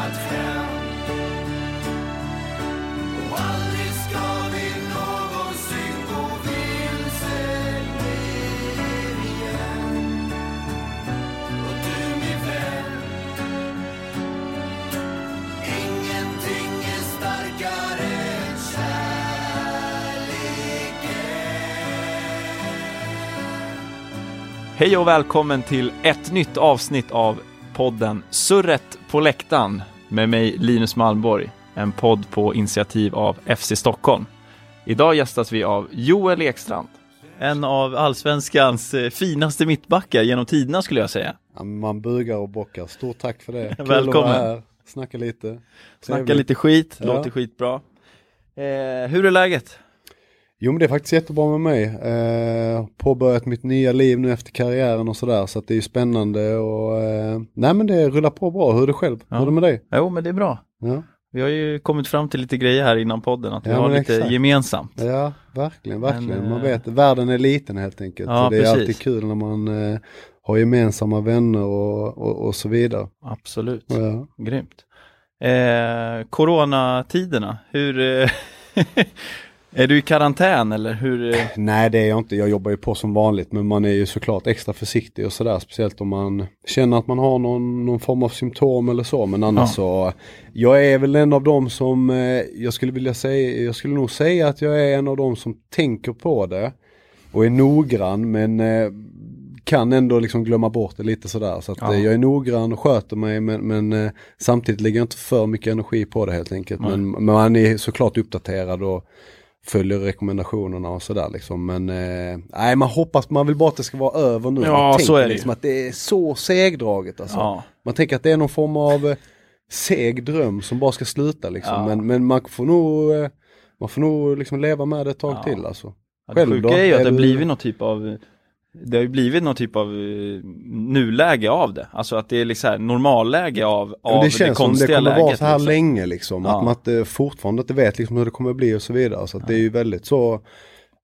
hittat hem. Och aldrig ska vi någonsin gå vilse igen. Och du min vän Ingenting är starkare än kärleken. Hej och välkommen till ett nytt avsnitt av podden Surret på läktaren med mig Linus Malmborg, en podd på initiativ av FC Stockholm. Idag gästas vi av Joel Ekstrand. En av allsvenskans eh, finaste mittbackar genom tiderna skulle jag säga. Ja, man bugar och bockar. Stort tack för det. Välkommen. här. Snacka lite. Snacka Trevligt. lite skit, Ja. låter skitbra. Eh, hur är läget? Jo men det är faktiskt jättebra med mig. Eh, påbörjat mitt nya liv nu efter karriären och sådär. Så att det är ju spännande och eh, nej men det rullar på bra. Hur är det själv? Ja. Hur är det med dig? Jo, men det är bra. Ja, Vi har ju kommit fram till lite grejer här innan podden, att vi Ja, har lite exakt. gemensamt. ja verkligen, verkligen. Men, man eh, vet, världen är liten helt enkelt. Ja, det är precis. alltid kul när man eh, har gemensamma vänner och, och, och så vidare. Absolut. Ja. Grymt. Eh, coronatiderna, hur... Är du i karantän eller hur? Eh, Nej det är jag inte, jag jobbar ju på som vanligt men man är ju såklart extra försiktig och sådär speciellt om man känner att man har någon, någon form av symptom eller så men annars Ja. så Jag är väl en av dem som eh, jag skulle vilja säga, jag skulle nog säga att jag är en av dem som tänker på det och är noggrann men eh, kan ändå liksom glömma bort det lite sådär så att Ja. jag är noggrann och sköter mig men, men samtidigt lägger jag inte för mycket energi på det helt enkelt men, men man är såklart uppdaterad och följer rekommendationerna och sådär liksom. Men eh, nej, man hoppas, man vill bara att det ska vara över nu. Ja, man så är det liksom att det är så segdraget alltså. ja, Man tänker att det är någon form av eh, seg dröm som bara ska sluta liksom. Ja. Men, men man får nog, eh, man får nog liksom leva med det ett tag Ja. till alltså. det Själv sjuka då? är ju att det har blivit någon typ av det har ju blivit någon typ av eh, nuläge av det. Alltså att det är liksom här normalläge av, av det, det känns det konstiga kommer läget. vara så här liksom. länge liksom. Ja. Att man inte, fortfarande inte vet liksom hur det kommer bli och så vidare. Så att det är ju väldigt så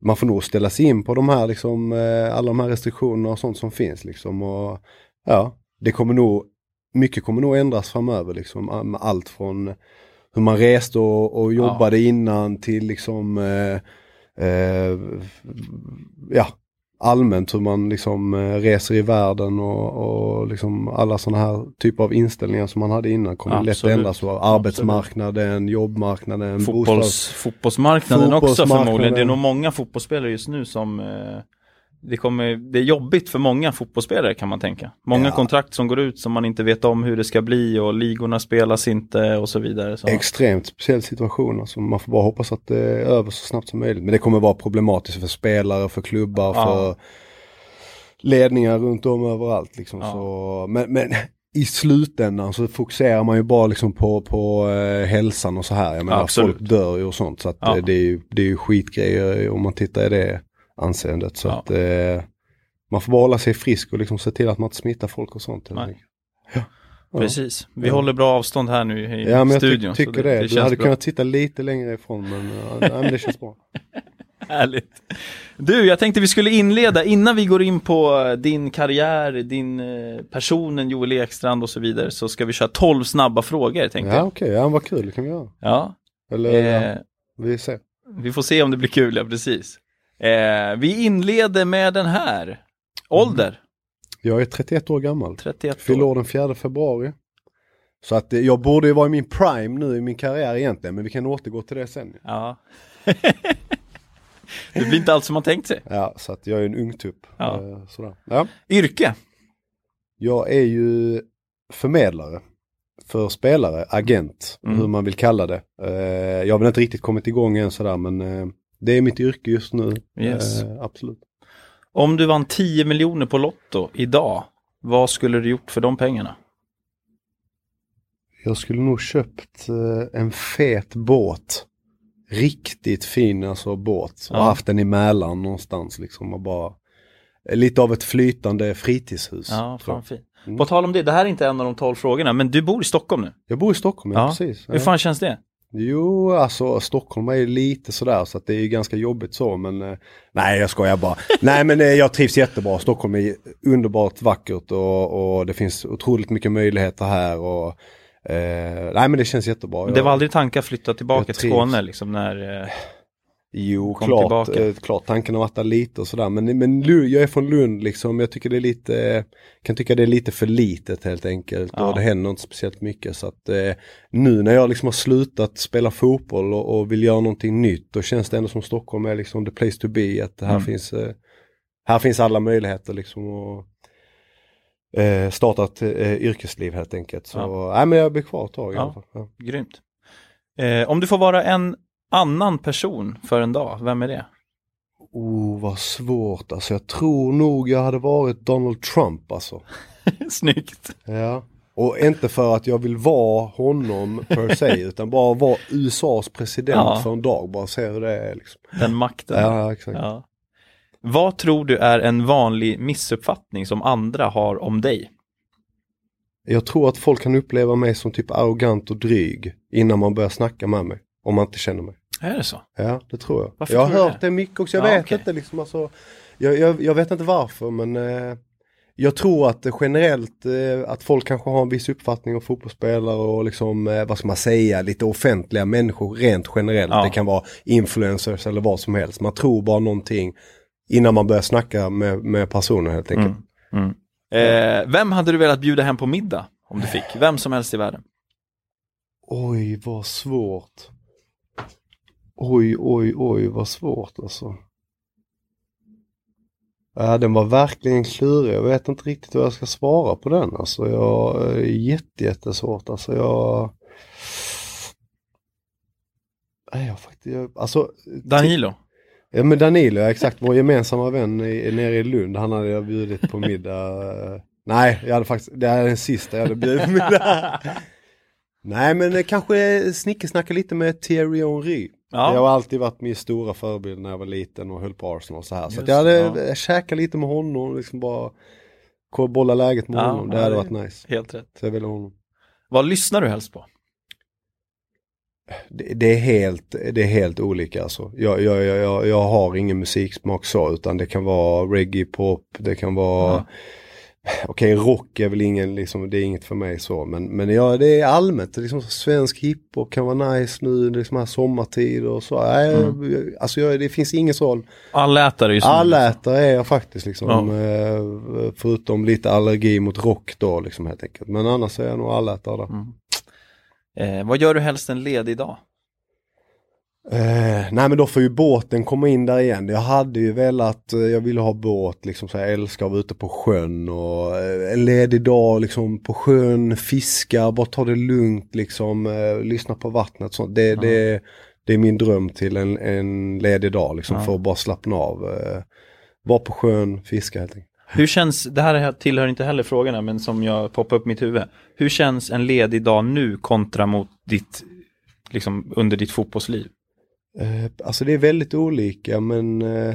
man får nog ställa sig in på de här liksom, eh, alla de här restriktionerna och sånt som finns liksom. Och ja, det kommer nog, mycket kommer nog ändras framöver liksom. Allt från hur man reste och, och jobbade innan till liksom, eh, eh, ja, allmänt hur man liksom eh, reser i världen och, och liksom alla sådana här typer av inställningar som man hade innan kommer lätt ändras. Arbetsmarknaden, jobbmarknaden, bostads... Fotbolls, fotbollsmarknaden också Fotbollsmarknaden. förmodligen. Det är nog många fotbollsspelare just nu som eh, det, kommer, det är jobbigt för många fotbollsspelare kan man tänka. Många Ja. kontrakt som går ut som man inte vet om hur det ska bli och ligorna spelas inte och så vidare. Så. Extremt speciell situation. Alltså man får bara hoppas att det är över så snabbt som möjligt. Men det kommer vara problematiskt för spelare, för klubbar, Ja. för ledningar runt om överallt. Liksom. Ja. Så, men, men i slutändan så fokuserar man ju bara liksom på, på eh, hälsan och så här. Jag menar Absolut. folk dör ju och sånt. Så att, Ja. eh, det, är ju, det är ju skitgrejer om man tittar i det anseendet. Så Ja. att eh, man får bara hålla sig frisk och liksom se till att man inte smittar folk och sånt. Ja. Ja. Precis, vi Ja. håller bra avstånd här nu i Ja men jag ty- studion. så tycker det. det du känns hade bra. kunnat sitta lite längre ifrån men, ja, nej, men det känns bra. Härligt. Du, jag tänkte vi skulle inleda, innan vi går in på eh, din karriär, din eh, personen Joel Ekstrand och så vidare, så ska vi köra 12 snabba frågor tänkte Ja jag. okej, ja, vad kul det kan vi göra. Ja, Eller ja, eh, vi ser. vi får se om det blir kul, ja precis. Eh, vi inleder med den här. Ålder, Jag är 31 år gammal. 31 Fyller år. år den 4 februari. Så att eh, jag borde ju vara i min prime nu i min karriär egentligen men vi kan återgå till det sen. Ja. det blir inte allt som man tänkt sig. Ja, så att jag är en ung tupp. Ja. Eh, Sådär. Ja. Yrke, Jag är ju förmedlare för spelare, agent, Mm. hur man vill kalla det. Eh, Jag har väl inte riktigt kommit igång än sådär men det är mitt yrke just nu. Yes. Eh, Absolut. om du vann 10 miljoner på Lotto idag, vad skulle du gjort för de pengarna? Jag skulle nog köpt eh, en fet båt. Riktigt fin alltså båt. Och Ja. haft den i Mälaren någonstans liksom och bara eh, Lite av ett flytande fritidshus. Ja, fan fint. Mm. På tal om det, det här är inte en av de 12 frågorna, men du bor i Stockholm nu. Jag bor i Stockholm, ja, Ja. precis. Hur fan känns det? Jo, alltså Stockholm är lite sådär så att det är ganska jobbigt så men eh, Nej jag skojar bara. nej men eh, jag trivs jättebra. Stockholm är underbart vackert och, och det finns otroligt mycket möjligheter här och Eh, nej men det känns jättebra. Men det var aldrig tankar att flytta tillbaka till. Skåne liksom när... Eh, Jo, kom klart, eh, klart tanken har varit där lite och sådär. Men, men Lund, jag är från Lund liksom. Jag tycker det är lite, kan tycka det är lite för litet helt enkelt. Ja. Och det händer inte speciellt mycket. Så att eh, nu när jag liksom har slutat spela fotboll och, och vill göra någonting nytt. Då känns det ändå som Stockholm är liksom the place to be. Att här, Mm. finns, eh, här finns alla möjligheter liksom. Och, eh, starta ett eh, yrkesliv helt enkelt. Så nej, men jag blir kvar ett tag i Ja. alla fall. Ja. grymt. Eh, om du får vara en annan person för en dag, vem är det? Oh, vad svårt alltså. Jag tror nog jag hade varit Donald Trump alltså. Snyggt. Ja. Och inte för att jag vill vara honom per se utan bara vara USAs president Ja. för en dag. Bara se hur det är liksom. Den makten. Ja, exakt. Ja. Vad tror du är en vanlig missuppfattning som andra har om dig? Jag tror att folk kan uppleva mig som typ arrogant och dryg innan man börjar snacka med mig. Om man inte känner mig. Är det så? Ja, det tror jag. Varför jag har hört det? mycket också. Jag Ja, vet okej. inte liksom alltså. Jag, jag, jag vet inte varför men eh, jag tror att generellt eh, att folk kanske har en viss uppfattning om fotbollsspelare och liksom, eh, vad ska man säga, lite offentliga människor rent generellt. Ja. Det kan vara influencers eller vad som helst. Man tror bara någonting innan man börjar snacka med, med personer helt enkelt. Mm. Mm. Eh, vem hade du velat bjuda hem på middag om du fick? Vem som helst i världen. Oj, vad svårt. Oj, oj, oj, vad svårt alltså. Ja, den var verkligen klurig. Jag vet inte riktigt vad jag ska svara på den. Alltså, jag är jätte, jättesvårt. Alltså, jag... Nej, jag faktiskt... Alltså, Danilo. Ja men Danilo, ja, exakt, vår gemensamma vän i, nere i Lund, han hade jag bjudit på middag. Nej, jag hade faktiskt, det här är den sista jag hade bjudit på middag. Nej men eh, kanske snickesnacka lite med Thierry Henry. Ja. Jag har alltid varit min stora förebild när jag var liten och höll på Arsenal så här. Så Just jag hade ja. käkat lite med honom, liksom bara bolla läget med Ja, honom. Det hade varit nice. Helt rätt. Så jag ville honom. Vad lyssnar du helst på? Det, det, är helt, det är helt olika alltså. Jag, jag, jag, jag, har ingen musiksmak så utan det kan vara reggae, pop, det kan vara Ja. Okej, rock är väl ingen, liksom, det är inget för mig så, men, men ja, det är allmänt, det är liksom svensk hiphop kan vara nice nu, liksom här sommartid och så. Nej, Mm. Alltså jag, det finns ingen sån, Allätare nu. allätare är jag faktiskt liksom, Ja. eh, förutom lite allergi mot rock då liksom helt enkelt. Men annars är jag nog allätare där. Mm. Eh, vad gör du helst en ledig dag? Eh, nej men då får ju båten komma in där igen. Jag hade ju velat, eh, jag ville ha båt liksom så jag älskar att vara ute på sjön och eh, en ledig dag liksom på sjön, fiska, bara ta det lugnt liksom, eh, lyssna på vattnet. Så det, Ja. det, det är min dröm till en, en ledig dag liksom Ja. för att bara slappna av. Vara på sjön, fiska helt enkelt. Hur känns, det här tillhör inte heller frågorna men som jag poppar upp mitt huvud. Hur känns en ledig dag nu kontra mot ditt, liksom under ditt fotbollsliv? Eh, alltså det är väldigt olika men eh,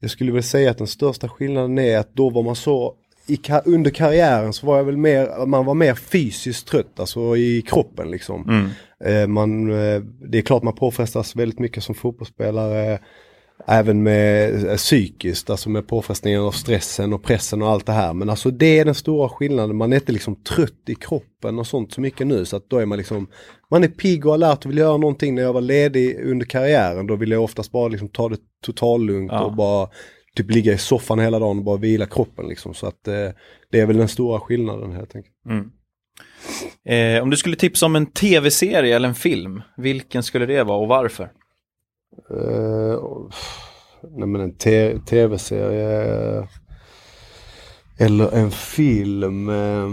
jag skulle väl säga att den största skillnaden är att då var man så i, under karriären så var jag väl mer, man var mer fysiskt trött, alltså i kroppen liksom. Mm. Eh, man, det är klart man påfrestas väldigt mycket som fotbollsspelare. Även med eh, psykiskt, alltså med påfrestningen av stressen och pressen och allt det här. Men alltså det är den stora skillnaden. Man är inte liksom trött i kroppen och sånt så mycket nu. Så att då är man liksom, man är pigg och alert och vill göra någonting. När jag var ledig under karriären då ville jag oftast bara liksom ta det totallugnt Ja. och bara typ ligga i soffan hela dagen och bara vila kroppen liksom. Så att eh, det är väl den stora skillnaden helt enkelt. Mm. Eh, om du skulle tipsa om en tv-serie eller en film, vilken skulle det vara och varför? Eh, och- nej men en tv-serie eller en film. eh,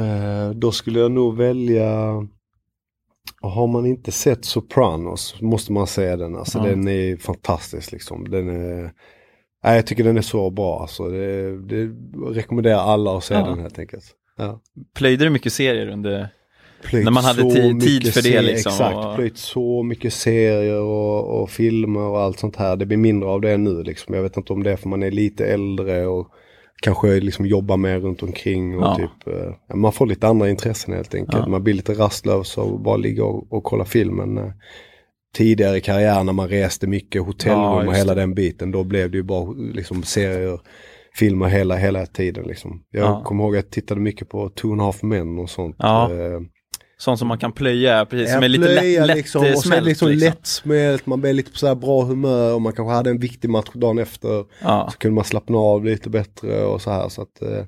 eh, då skulle jag nog välja har man inte sett Sopranos måste man säga den. Alltså Ja. den är fantastisk liksom. Den är, nej, jag tycker den är så bra. Alltså, det, det rekommenderar alla att se Ja. den helt enkelt. Ja. Plöjde du mycket serier under... plöjt När man hade tid mycket för det, liksom, Exakt, och- plöjt så mycket serier och, och filmer och allt sånt här. Det blir mindre av det nu liksom. Jag vet inte om det är för man är lite äldre och kanske liksom jobbar mer runt omkring och Ja. typ eh, Man får lite andra intressen helt enkelt. Ja. Man blir lite rastlös och bara ligga och, och kolla filmen. eh. Tidigare i karriären när man reste mycket, hotellrum Ja, och hela den biten. Då blev det ju bara liksom serier, filmer hela, hela tiden liksom. Jag Ja. kommer ihåg att jag tittade mycket på Two and a half men och sånt. Ja. eh, Sånt som man kan plöja, precis, som är lite plöja lätt, liksom, och sen lättsmält. liksom, liksom. lättsmält, man blir lite på så här bra humör och man kanske hade en viktig match dagen efter. Ja. Så kunde man slappna av lite bättre och så här så att eh,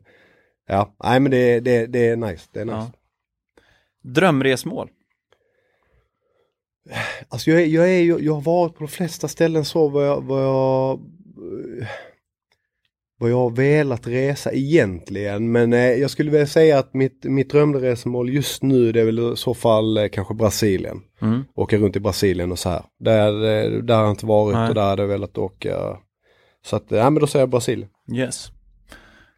Ja, nej men det, det, det är nice. Det är nice. Ja. Drömresmål? Alltså jag, jag, är, ju- jag har varit på de flesta ställen så vad jag, vad jag, eh, vad jag har velat resa egentligen. Men eh, jag skulle vilja säga att mitt, mitt drömresmål just nu det är väl i så fall eh, kanske Brasilien. Mm. Åka runt i Brasilien och så här. Där, eh, där har jag inte varit Nej. och där hade jag velat åka. Så att, ja men då säger jag Brasilien. Yes.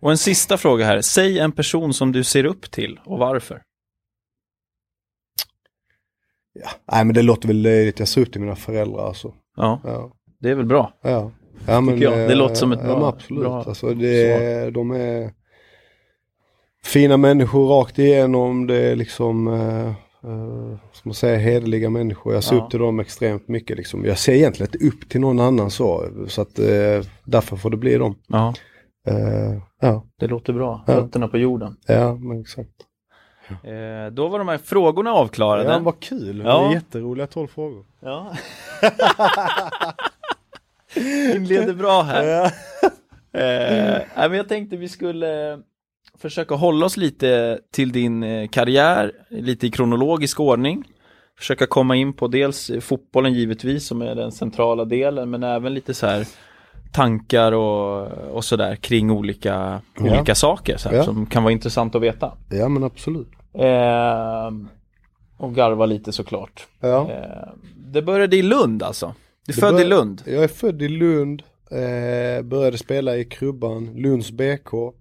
Och en sista fråga här. Säg en person som du ser upp till och varför. Ja. Nej men det låter väl löjligt, jag ser upp till mina föräldrar alltså. Ja, Ja. det är väl bra. Ja, ja men, jag. Det eh, låter som ett ja, bra- men absolut. bra alltså, det, de är fina människor rakt igenom. Det är liksom, eh, eh, som man säger, hederliga människor. Jag ser Ja. upp till dem extremt mycket. Liksom. Jag ser egentligen inte upp till någon annan så. Så att eh, därför får det bli dem. Ja, Eh, ja, det låter bra. Ja. Fötterna på jorden. ja, men exakt. Eh, då var de här frågorna avklarade. Ja, vad kul. Ja. Det är jätteroliga tolv frågor. Ja. Inleder bra här. Ja. Eh, men jag tänkte vi skulle försöka hålla oss lite till din eh, karriär, lite i kronologisk ordning. Försöka komma in på dels eh, fotbollen givetvis som är den centrala delen men även lite så här tankar och, och sådär kring olika, Ja. olika saker så här, Ja. som kan vara intressant att veta. ja, men absolut. Eh, och garva lite såklart. Ja. Eh, det började i Lund alltså. Du är född i Lund. Jag är född i Lund, eh, började spela i Krubban, Lunds BK.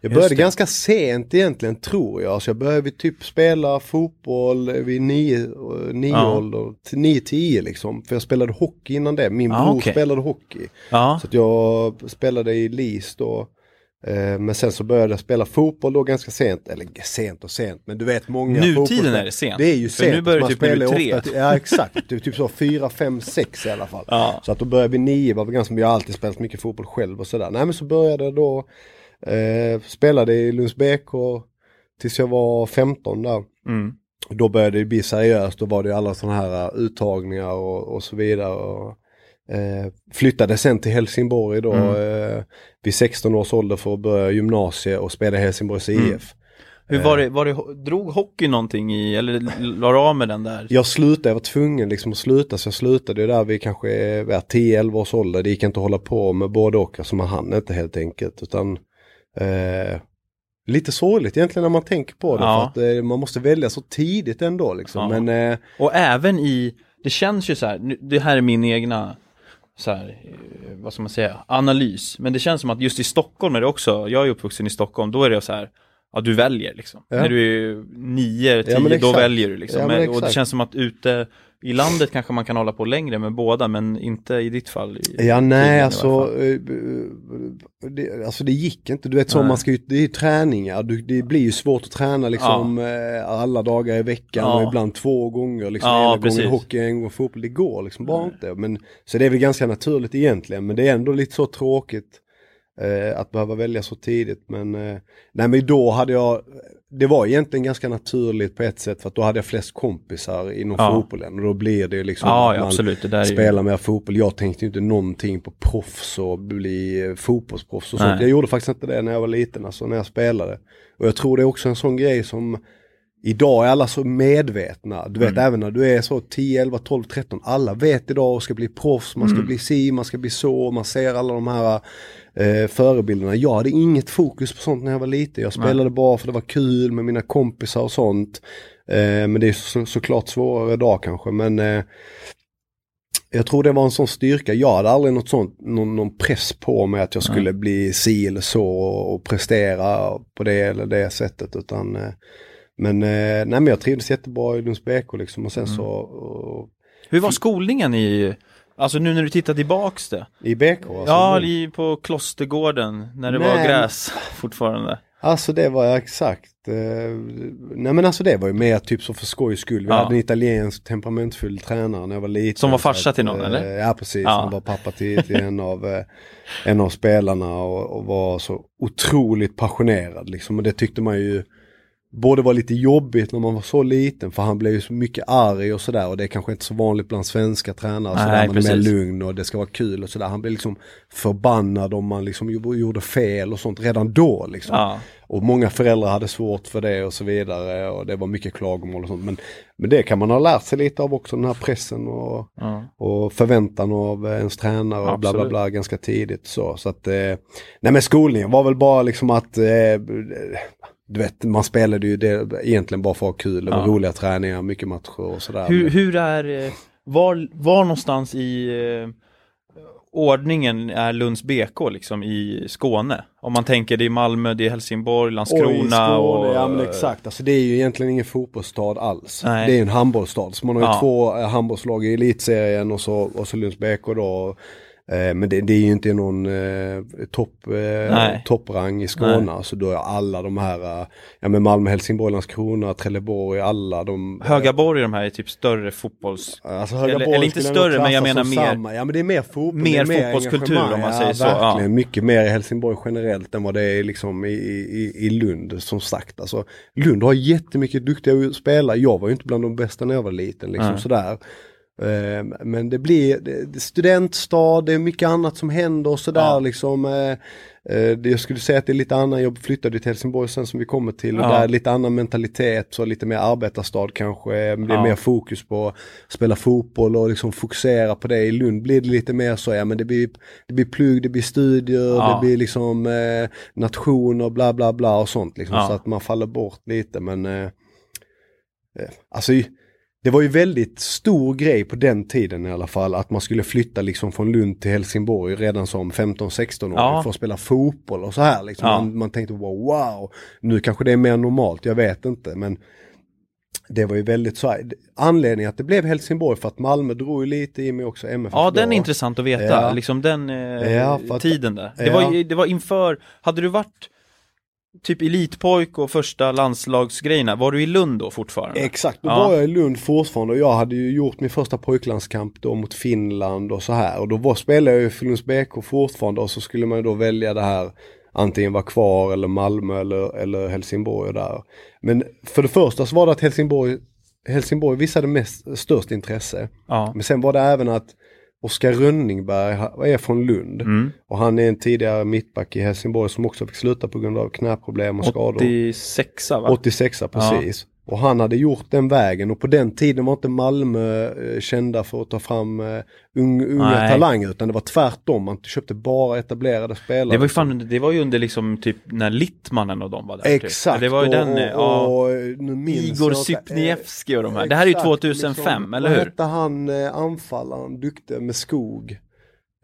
Jag började ganska sent egentligen tror jag, så jag började typ spela fotboll vid nio, nio Ja. ålder, nio, tio liksom. För jag spelade hockey innan det, min Ah, bror okej. spelade hockey. Ja, Så jag spelade i LIS då. Eh, men sen så började jag spela fotboll då ganska sent, eller sent och sent, men du vet många Nutiden är det sent. Det är ju För sent. nu börjar Man typ när du tre. ofta Ja exakt, typ, typ så fyra, fem, sex i alla fall. Ja. Så att då började vi nio, var ganska, jag har alltid spelat mycket fotboll själv och sådär. Nej men så började jag då, eh, spelade i Lunds BK tills jag var 15 där. mm. Då började det bli seriöst, då var det alla sådana här uh, uttagningar och, och så vidare. Och, eh, flyttade sen till Helsingborg då Mm. eh, vid 16 års ålder för att börja gymnasiet och spela Helsingborgs Mm. IF. Hur var det, var det, drog hockey någonting i, eller la av med den där? Jag slutade, jag var tvungen liksom att sluta så jag slutade där vid kanske ja, 10-11 års ålder. Det gick inte att hålla på med både och, alltså man hann inte helt enkelt. Utan eh, Lite sorgligt egentligen när man tänker på det Ja. för att eh, man måste välja så tidigt ändå liksom. Ja. Men eh, Och även i, det känns ju så här, det här är min egna så här, eh, vad ska man säga, analys. Men det känns som att just i Stockholm är det också, jag är uppvuxen i Stockholm, då är det så här, ja du väljer liksom. Ja. När du är nio, tio, Ja, då väljer du liksom. Ja, men och det känns som att ute i landet kanske man kan hålla på längre med båda, men inte i ditt fall. I, Ja nej alltså, eh, det, alltså det gick inte. Du vet så Nej. man ska ju, det är ju träningar. Du, det blir ju svårt att träna liksom eh, alla dagar i veckan Ja. och ibland två gånger. Liksom, Ja, ena precis. gången hockey, en gång fotboll. Det går liksom bara inte. Men, så det är väl ganska naturligt egentligen. Men det är ändå lite så tråkigt eh, att behöva välja så tidigt. Men, eh, nej men då hade jag, det var egentligen ganska naturligt på ett sätt för att då hade jag flest kompisar inom Ja. fotbollen. Och då blir det liksom Ja, att man- absolut, är ju, mer fotboll. Jag tänkte inte någonting på proffs och bli eh, fotbollsproffs och sånt. Jag gjorde faktiskt inte det när jag var liten, alltså när jag spelade. Och jag tror det är också en sån grej som Idag är alla så medvetna. Du vet Mm. även när du är så 10, 11, 12, 13. Alla vet idag och ska bli proffs, man ska Mm. bli si, man ska bli så. Man ser alla de här eh, förebilderna. Jag hade inget fokus på sånt när jag var liten. Jag spelade bara för det var kul med mina kompisar och sånt. Eh, men det är så, såklart svårare idag kanske. Men eh, jag tror det var en sån styrka. Jag hade aldrig något sånt, någon, någon press på mig att jag skulle bli si eller så och, prestera på det eller det sättet. Utan, eh, men, eh, nej, men jag trivdes jättebra i Lunds BK liksom och sen så och, Hur var skolningen i, alltså nu när du tittar tillbaks det? i BK. Alltså, ja, nu- på Klostergården, när det Nej, var gräs fortfarande. Alltså det var exakt. Eh, nej men alltså det var ju mer typ så för skojs skull. Vi Ja. hade en italiensk temperamentfull tränare när jag var liten. Som var farsa att, till någon, eh, eller? Ja precis, Ja. han var pappa till, till en, av, eh, en av spelarna och, och var så otroligt passionerad liksom. Och det tyckte man ju både var lite jobbigt när man var så liten för han blev ju så mycket arg och sådär och det är kanske inte så vanligt bland svenska tränare. Nej, sådär, man är mer lugn och det ska vara kul och sådär. Han blev liksom förbannad om man liksom gjorde- fel och sånt redan då liksom. Ja. Och många föräldrar hade svårt för det och så vidare och det var mycket klagomål och sånt. Men, men det kan man ha lärt sig lite av också, den här pressen och, Ja. och förväntan av ens tränare och bla bla bla ganska tidigt. Så, så att, eh, nej men skolningen var väl bara liksom att, eh, du vet man spelade ju det egentligen bara för att ha kul, det var Ja. roliga träningar, mycket matcher och sådär. Hur, hur är, eh, var, var någonstans i eh, ordningen är Lunds BK liksom i Skåne? Om man tänker det är Malmö, det är Helsingborg, Landskrona Oj, Skåne, och... Ja men exakt, alltså det är ju egentligen ingen fotbollsstad alls. Nej. Det är en handbollsstad. Så man har ju Ja. två eh, handbollslag i elitserien och så, och så Lunds BK då. Eh, men det, det är ju inte någon eh, topp, eh, Nej. topprang i Skåne. Så då är alla de här, eh, ja men Malmö, Helsingborg, Landskrona, Trelleborg, alla de. Högaborg de här är typ större fotbolls... Alltså, Eller- eller inte större, men jag menar mer- Samma. Ja men det är mer fotboll. mer är fotbollskultur, om man ja, säger så, ja. Mycket mer i Helsingborg generellt än vad det är liksom i, i, i Lund som sagt. Alltså, Lund har jättemycket duktiga spelare. Jag var ju inte bland de bästa när jag var liten. Liksom, Nej. sådär. Eh, Men det blir det, studentstad, det är mycket annat som händer och sådär Ja. liksom. eh, eh, Jag skulle säga att det är lite annan, jag flyttade till Helsingborg sen som vi kommer till och Ja. där är lite annan mentalitet, så lite mer arbetarstad kanske. Det är Ja. mer fokus på att spela fotboll och liksom fokusera på det. I Lund blir det lite mer så, ja men det blir, det blir plugg, det blir studier, Ja. det blir liksom eh, nationer, bla bla bla och sånt liksom. Så att man faller bort lite men eh, alltså det var ju väldigt stor grej på den tiden i alla fall att man skulle flytta liksom från Lund till Helsingborg redan som 15-16 år Ja. för att spela fotboll och så här liksom. Ja. Man, man tänkte wow, wow, nu kanske det är mer normalt, jag vet inte men det var ju väldigt så här, anledningen att det blev Helsingborg för att Malmö drog ju lite i mig också MFF Ja, den är intressant att veta, Ja. liksom den eh, tiden där. Det, var, det var inför, hade du varit typ elitpojk och första landslagsgrejerna, var du i Lund då fortfarande? Exakt, då Ja. var jag i Lund fortfarande och jag hade ju gjort min första pojklandskamp då mot Finland och så här och då var, spelade jag ju för Lunds BK fortfarande och så skulle man ju då välja det här antingen vara kvar eller Malmö eller, eller Helsingborg och där. Men för det första så var det att Helsingborg, Helsingborg visade mest, störst intresse. Ja. Men sen var det även att Oskar Rönningberg är från Lund Mm. och han är en tidigare mittback i Helsingborg som också fick sluta på grund av knäproblem och skador. 86 va? 86 precis. Och han hade gjort den vägen och på den tiden var inte Malmö eh, kända för att ta fram eh, ung, unga Nej. talanger utan det var tvärtom. Man köpte bara etablerade spelare. Det var ju fan, det var ju under liksom typ när Littmannen och de var där. typ. Exakt. Det var ju och, den, eh, och, och, nu minns Igor Sypniewski och de här. Det här är ju Exakt, 2005, liksom, eller Vad hur? hette han eh, anfallaren, duktig med skog?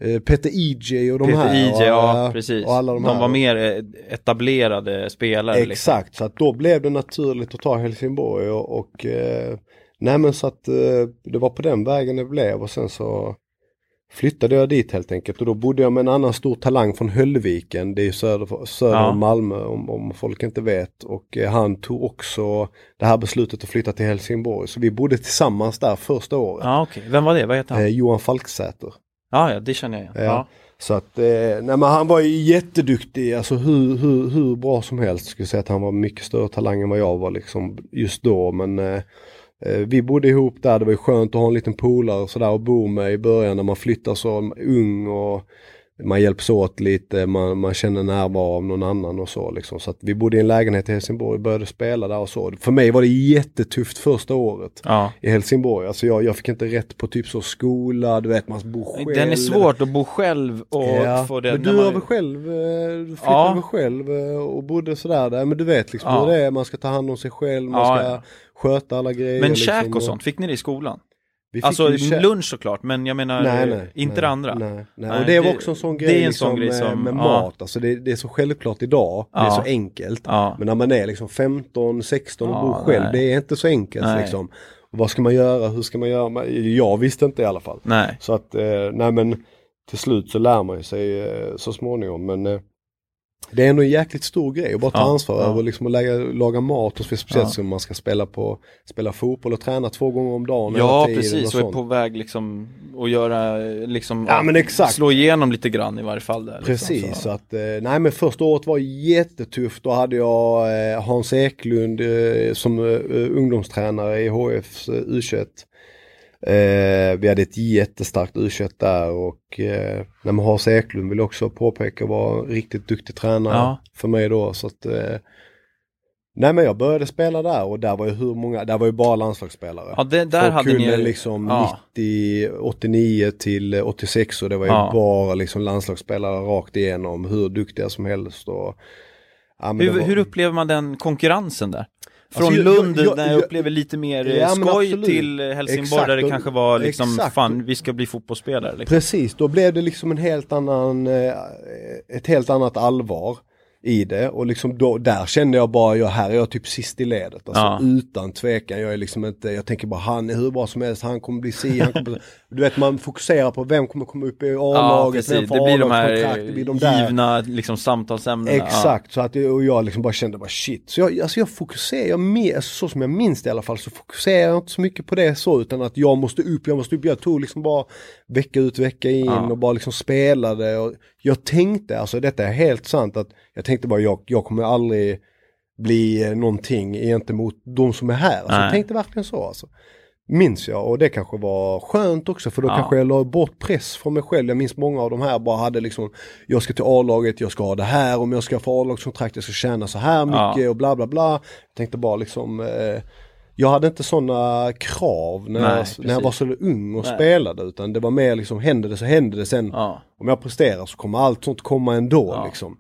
Eh, Peter EJ och de Peter här. IJ, och, ja precis. Och alla de, de var mer eh, etablerade spelare. Liksom. Exakt, så att då blev det naturligt att ta Helsingborg och, och eh, nej men så att det var på den vägen det blev och sen så flyttade jag dit helt enkelt och då bodde jag med en annan stor talang från Höllviken, det är söder, söder Ja. om Malmö om, om folk inte vet och han tog också det här beslutet att flytta till Helsingborg så vi bodde tillsammans där första året. Ja, okej. Vem var det? Vad heter han? Eh, Johan Falksäter. Ja, ja, det känner jag igen. Ja. Så att, eh, nej men han var ju jätteduktig, alltså hur, hur, hur bra som helst. Skulle säga att han var mycket större talang än vad jag var liksom just då. Men eh, eh, vi bodde ihop där, det var ju skönt att ha en liten polare och sådär att bo med i början när man flyttar så ung och man hjälps åt lite, man, man känner närvaro av någon annan och så liksom. Så att vi bodde i en lägenhet i Helsingborg, började spela där och så. För mig var det jättetufft första året ja. i Helsingborg. Alltså jag, jag fick inte rätt på typ så skola, du vet man bor själv. Den är svårt att bo själv och Ja, få det men du man- väl själv, eh, du flyttade Ja. själv eh, och bodde sådär där, men du vet liksom Ja. hur det är, man ska ta hand om sig själv, man ska sköta alla grejer. Men liksom, käk och sånt, fick ni det i skolan? Alltså lunch såklart, men jag menar Nej, nej, inte nej, det andra. Nej, nej. Och det var det- också en sån det grej, är en liksom, sån grej med, som- med ja. mat. Alltså det, det är så självklart idag, det är Ja. så enkelt. Ja. Men när man är liksom 15, 16 och Ja, bor själv, det är inte så enkelt liksom. Vad ska man göra, hur ska man göra? Jag visste inte i alla fall. Så att, eh, nej men till slut så lär man sig eh, så småningom. Men eh, det är ändå en jäkligt stor grej att bara ta Ja, ansvar ja. över liksom att lägga, laga mat och speciellt Ja. som man ska spela på spela fotboll och träna två gånger om dagen Ja, precis. och Och är på väg liksom att göra, liksom, Ja, men exakt. slå igenom lite grann i varje fall där. Precis, Liksom, så att, eh, nej men första året var jättetufft. Då hade jag eh, Hans Eklund eh, som ungdomstränare i HFs eh, U21. Eh, vi hade ett jättestarkt U21 där och eh, nej, men Hans Eklund vill också påpeka var riktigt duktig tränare Ja. för mig då. Så att, eh, nej men jag började spela där och där var ju hur många, där var ju bara landslagsspelare. Ja, det, där hade kunde ni liksom ja. 90, 89 till 86 och det var ju Ja. bara liksom landslagsspelare rakt igenom, hur duktiga som helst. Och, ja, Hur, var- hur upplever man den konkurrensen där? Från Alltså, Lund jag- jag- där jag upplever lite mer Ja, skoj till Helsingborg Exakt, där det kanske var liksom, exakt. fan vi ska bli fotbollsspelare. Liksom. Precis, då blev det liksom en helt annan, eh, ett helt annat allvar i det och liksom då, där kände jag bara, jag, här är jag typ sist i ledet. Alltså Ja. utan tvekan, jag är liksom inte, jag tänker bara han är hur bra som helst, han kommer bli si, han kommer bli, Du vet man fokuserar på vem kommer komma upp i Ja, A-laget, precis. vem får Det blir de här A-lagskontrakt, det blir de där. givna liksom, samtalsämnena. Exakt, så att jag, och jag liksom bara kände bara shit. Så jag, alltså jag fokuserar, jag, mer- alltså så som jag minns det i alla fall, så fokuserar jag inte så mycket på det så utan att jag måste upp, jag måste upp. Jag tog liksom bara vecka ut, vecka in Ja. och bara liksom spelade. Och jag tänkte, alltså detta är helt sant, att jag tänkte bara jag, jag kommer aldrig bli eh, någonting gentemot de som är här. Alltså, Nej. jag tänkte verkligen så alltså. Minns jag och det kanske var skönt också för då Ja. kanske jag la bort press från mig själv. Jag minns många av de här bara hade liksom Jag ska till A-laget, jag ska ha det här, om jag ska få A-lagskontrakt jag ska tjäna så här Ja. mycket och bla bla bla. Jag tänkte bara liksom eh, Jag hade inte sådana krav när, Nej, jag, precis. när jag var så ung och Nej. spelade utan det var mer liksom händer det så händer det sen. Ja. Om jag presterar så kommer allt sånt komma ändå Ja. liksom.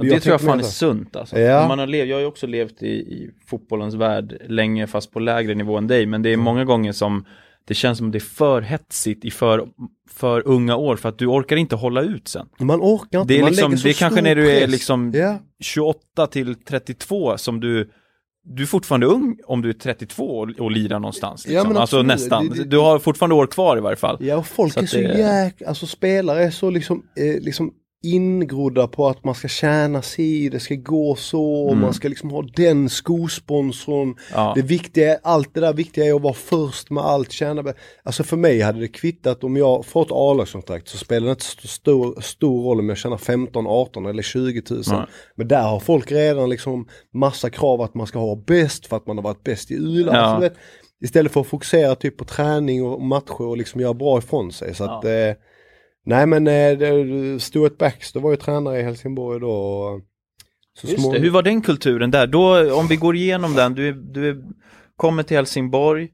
Det tror jag fan är sunt alltså. Ja. Man har lev, jag har ju också levt i, i fotbollens värld länge fast på lägre nivå än dig men det är Mm. många gånger som det känns som det är för hetsigt i för, för unga år för att du orkar inte hålla ut sen. Man orkar inte, Det är, man liksom, så det är kanske när du är press. liksom Ja. 28 till 32 som du du är fortfarande ung om du är 32 och, och lirar någonstans. Ja, Liksom. men alltså nästan. Det- det- Du har fortfarande år kvar i varje fall. Ja och folk Så är så det- jäk, alltså spelare är så liksom, eh, liksom ingrodda på att man ska tjäna sig, det ska gå så Mm. man ska liksom ha den skosponsorn. Ja. Det viktiga, är- allt det där viktiga är att vara först med allt, tjäna. Alltså för mig hade det kvittat om jag fått A-lagskontrakt så spelar det inte stor, stor roll om jag tjänar 15, 18 eller 20 000. Nej. Men där har folk redan liksom massa krav att man ska ha bäst för att man har varit bäst i ULA. Ja. Istället för att fokusera typ på träning och matcher och liksom göra bra ifrån sig. Så att, eh, nej men eh, Stuart Baxter var ju tränare i Helsingborg då. Och så Just små- det, hur var den kulturen där? Då, om vi går igenom den, du, du kommer till Helsingborg,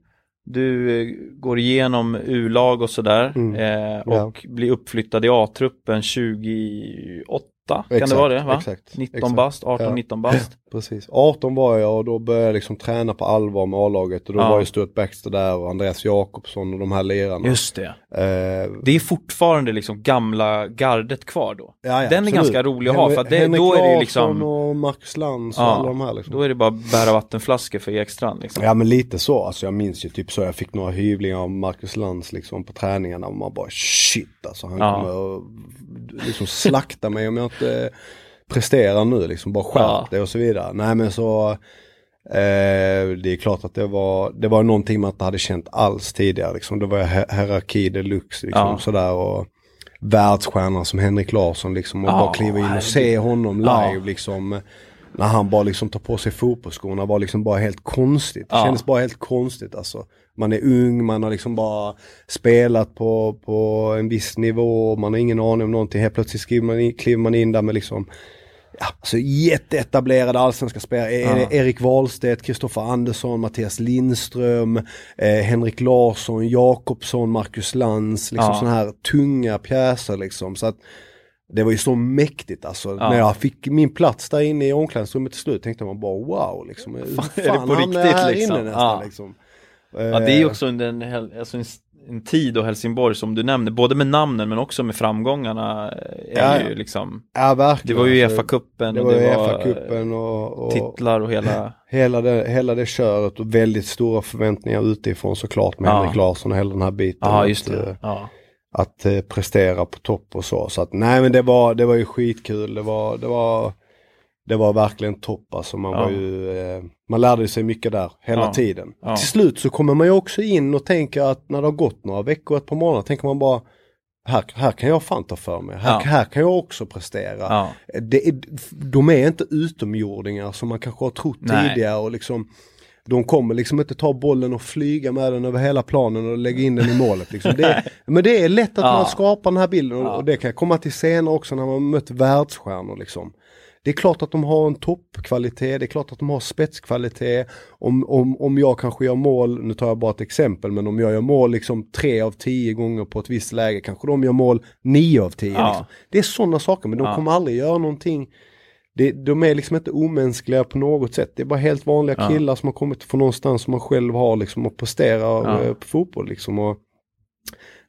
du eh, går igenom U-lag och sådär Mm. eh, Ja. och blir uppflyttad i A-truppen 28, kan det Exakt, vara det? Va? exakt, 19 exakt. bast, Ja. 18-19 bast. Precis. 18 var jag och då började jag liksom träna på allvar med A-laget och då Ja. var ju Stuart Baxter där och Andreas Jakobsson och de här lirarna. Just det. Eh, Det är fortfarande liksom gamla gardet kvar då. ja, Den är absolut. ganska rolig att ha, för att det- Henrik då är det ju liksom- och Marcus Lantz och alla de här liksom. Då är det bara bära vattenflaskor för Ekstrand liksom. Ja men lite så, alltså jag minns ju typ så jag fick några hyvlingar av Marcus Lantz liksom på träningarna och man bara shit alltså han kommer liksom slakta mig om jag inte presterar nu liksom, bara skärp Ja. dig och så vidare. Nej men så eh, det är klart att det var, det var någonting man inte hade känt alls tidigare liksom. Det var hierarki deluxe liksom Ja. sådär och världsstjärnan som Henrik Larsson liksom och Ja, bara kliva in och se honom live liksom. När han bara liksom tar på sig fotbollsskorna var liksom bara helt konstigt. Det Ja. kändes bara helt konstigt alltså. Man är ung, man har liksom bara spelat på, på en viss nivå, man har ingen aning om någonting. Helt plötsligt skriver man in, kliver man in där med liksom Ja, alltså jätteetablerade allsvenska spelare. Ja. Erik Wahlstedt, Kristoffer Andersson, Mattias Lindström, eh, Henrik Larsson, Jakobsson, Marcus Lantz. Liksom Ja. sådana här tunga pjäser liksom. Så att det var ju så mäktigt alltså. Ja. När jag fick min plats där inne i omklädningsrummet till slut tänkte man bara wow liksom. Hur Fan, är det på riktigt, här liksom? inne nästan Ja. liksom. Ja, det är ju också en, en, alltså en, en tid och Helsingborg som du nämner, både med namnen men också med framgångarna. Är Ja, ju liksom, Ja det verkligen. var ju alltså. Uefa-cupen Det och var ju det var Uefa-cupen och, och titlar och hela, hela, det, hela det köret och väldigt stora förväntningar utifrån såklart med Ja. Henrik Larsson och hela den här biten. ja Att, just eh, det. Ja. Att eh, prestera på topp och så. Så att nej men det var, det var ju skitkul. Det var, det var det var verkligen topp alltså. Man, Ja. var ju, eh, man lärde sig mycket där hela Ja. tiden. Ja. Till slut så kommer man ju också in och tänker att när det har gått några veckor, ett par månader, tänker man bara här, här kan jag fan ta för mig. Här, här kan jag också prestera. Det är, de är inte utomjordingar som man kanske har trott Nej. tidigare och liksom de kommer liksom inte ta bollen och flyga med den över hela planen och lägga in den i målet. Liksom. Det är, men det är lätt att Ja. man skapar den här bilden och, Ja. och det kan komma till senare också när man mött världsstjärnor. Liksom. Det är klart att de har en toppkvalitet, det är klart att de har spetskvalitet. Om, om, om jag kanske gör mål, nu tar jag bara ett exempel, men om jag gör mål liksom tre av tio gånger på ett visst läge, kanske de gör mål nio av tio. Ja. Liksom. Det är sådana saker, men de kommer aldrig göra någonting det, de är liksom inte omänskliga på något sätt. Det är bara helt vanliga Ja. killar som har kommit från någonstans som man själv har liksom och presterar Ja. eh, på fotboll liksom. Och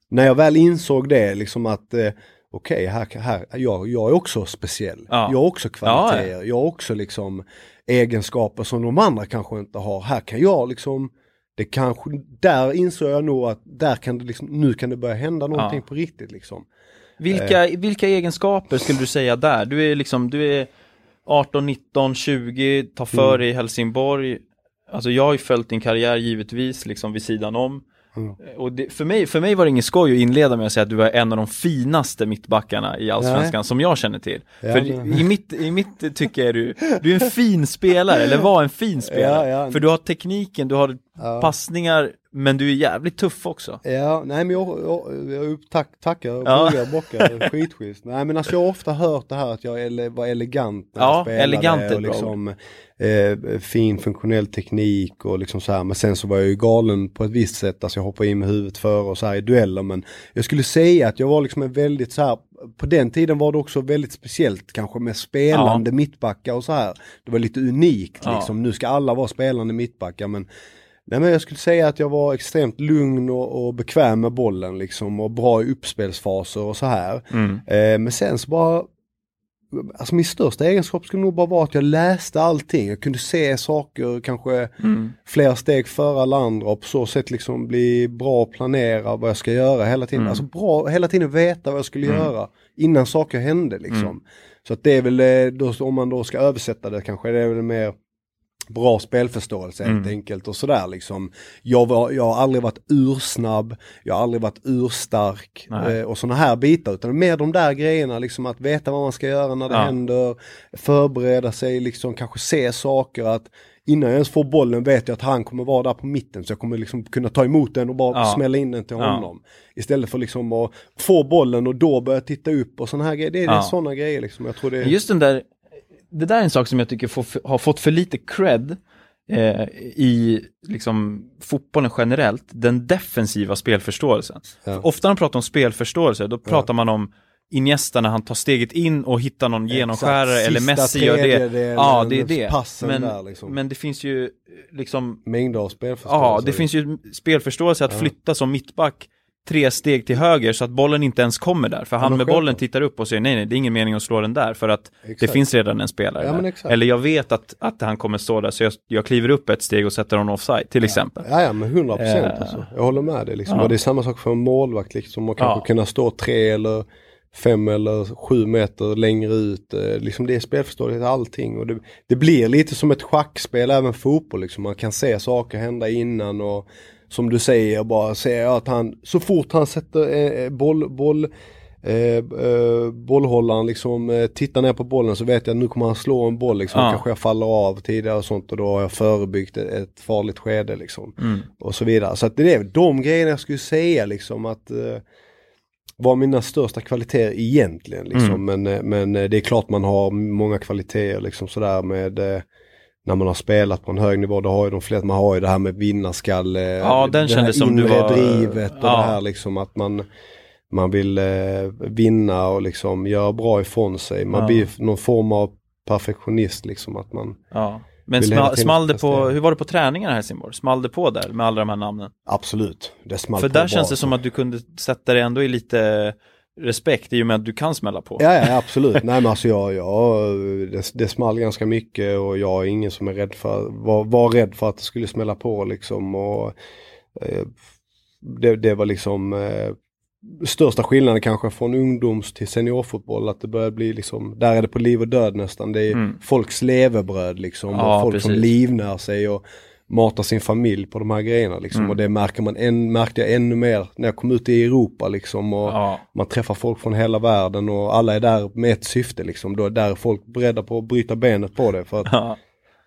när jag väl insåg det liksom att eh, okej, här, här, jag, jag är också speciell. Ja. Jag har också kvaliteter. Jag har också liksom egenskaper som de andra kanske inte har. Här kan jag liksom det kanske, där insåg jag nog att där kan det liksom, nu kan det börja hända någonting Ja. på riktigt liksom. Vilka, vilka egenskaper skulle du säga där? Du är liksom, du är 18, 19, 20, tar för Mm. i Helsingborg. Alltså jag har ju följt din karriär givetvis, liksom vid sidan om. Mm. Och det, för, mig, för mig var det ingen skoj att inleda med att säga att du var en av de finaste mittbackarna i Allsvenskan som jag känner till. Ja, för men- i, mitt, i mitt tycke är du, du är en fin spelare, eller var en fin spelare. Ja, ja. För du har tekniken, du har Ja. passningar, men du är jävligt tuff också. Ja, nej men jag, jag, jag tack, tackar, Ja. ja. bockar, skitschysst. Nej men alltså jag har ofta hört det här att jag ele, var elegant när Ja, jag spelade elegant och liksom eh, fin funktionell teknik och liksom så här. Men sen så var jag ju galen på ett visst sätt, alltså jag hoppade in med huvudet före och så här i dueller. Men jag skulle säga att jag var liksom en väldigt så här, på den tiden var det också väldigt speciellt kanske med spelande mittbackar och så här. Det var lite unikt Ja. liksom, nu ska alla vara spelande mittbackar men Nej men jag skulle säga att jag var extremt lugn och, och bekväm med bollen liksom och bra i uppspelsfaser och så här. Mm. Eh, men sen så bara, alltså min största egenskap skulle nog bara vara att jag läste allting. Jag kunde se saker kanske Mm. flera steg före alla andra och på så sätt liksom bli bra och planera vad jag ska göra hela tiden. Mm. Alltså bra, hela tiden veta vad jag skulle Mm. göra innan saker hände liksom. Mm. Så att det är väl, eh, då, om man då ska översätta det kanske det är väl mer bra spelförståelse helt Mm. enkelt och sådär liksom. Jag, var, jag har aldrig varit ursnabb, jag har aldrig varit urstark eh, och sådana här bitar utan mer de där grejerna liksom att veta vad man ska göra när det Ja. händer, förbereda sig liksom, kanske se saker att innan jag ens får bollen vet jag att han kommer vara där på mitten så jag kommer liksom kunna ta emot den och bara Ja. smälla in den till Ja. honom. Istället för liksom att få bollen och då börja titta upp och sådana här grejer. Det är, det är Ja. sådana grejer liksom. Jag tror det är... Just den där, det där är en sak som jag tycker får, har fått för lite cred eh, i liksom fotbollen generellt, den defensiva spelförståelsen. Ja. Ofta när man pratar om spelförståelse, då pratar man om Iniesta när han tar steget in och hittar någon genomskärare eller Messi gör det. Ja, det är det. Men, där, liksom. men det finns ju liksom, Mängder av spelförståelse. ja, det finns ju spelförståelse att Ja. flytta som mittback tre steg till höger så att bollen inte ens kommer där. För han med bollen tittar upp och säger nej, nej, det är ingen mening att slå den där för att det Exakt. finns redan en spelare Ja, där. Eller jag vet att, att han kommer stå där så jag, jag kliver upp ett steg och sätter honom offside till exempel. Ja, ja men 100 procent Eh, alltså. Jag håller med dig liksom. ja. Och det är samma sak för en målvakt liksom. Man kanske Ja. kunna stå tre eller fem eller sju meter längre ut. Eh, Liksom det är spelförståeligt allting. Och det, det blir lite som ett schackspel även fotboll liksom. Man kan se saker hända innan och som du säger bara se att han så fort han sätter eh, boll, boll Eh, eh, bollhållaren liksom eh, tittar ner på bollen så vet jag att nu kommer han slå en boll liksom. Ja. Kanske jag faller av tidigare och sånt och då har jag förebyggt ett, ett farligt skede liksom Mm. och så vidare. Så att det är de grejerna jag skulle säga liksom att eh, var mina största kvaliteter egentligen liksom. Men, eh, men eh, det är klart man har många kvaliteter liksom sådär med eh, när man har spelat på en hög nivå, då har ju de flesta, man har ju det här med vinnarskalle, Ja, den det här som inre var- drivet och Ja. det här liksom att man man vill eh, vinna och liksom göra bra ifrån sig. Man Ja. blir någon form av perfektionist liksom att man Ja. Men small, det på, hur var det på träningarna här i Helsingborg? Small det på där med alla de här namnen? absolut, det small För där känns det som att du kunde sätta dig ändå i lite respekt i och med att du kan smälla på. Ja, ja absolut. Nej men alltså jag, jag det, det small ganska mycket och jag är ingen som är rädd för, var, var rädd för att det skulle smälla på liksom och eh, det, det var liksom, eh, största skillnaden kanske från ungdoms till seniorfotboll. Att det börjar bli liksom, där är det på liv och död nästan. Det är Mm. folks levebröd liksom. Ja, och folk som precis. livnär sig och matar sin familj på de här grejerna liksom. Mm. Och det märker man än, märkte jag ännu mer när jag kom ut i Europa liksom. Och Ja, man träffar folk från hela världen och alla är där med ett syfte liksom. Då är där folk beredda på att bryta benet på det. För att ja,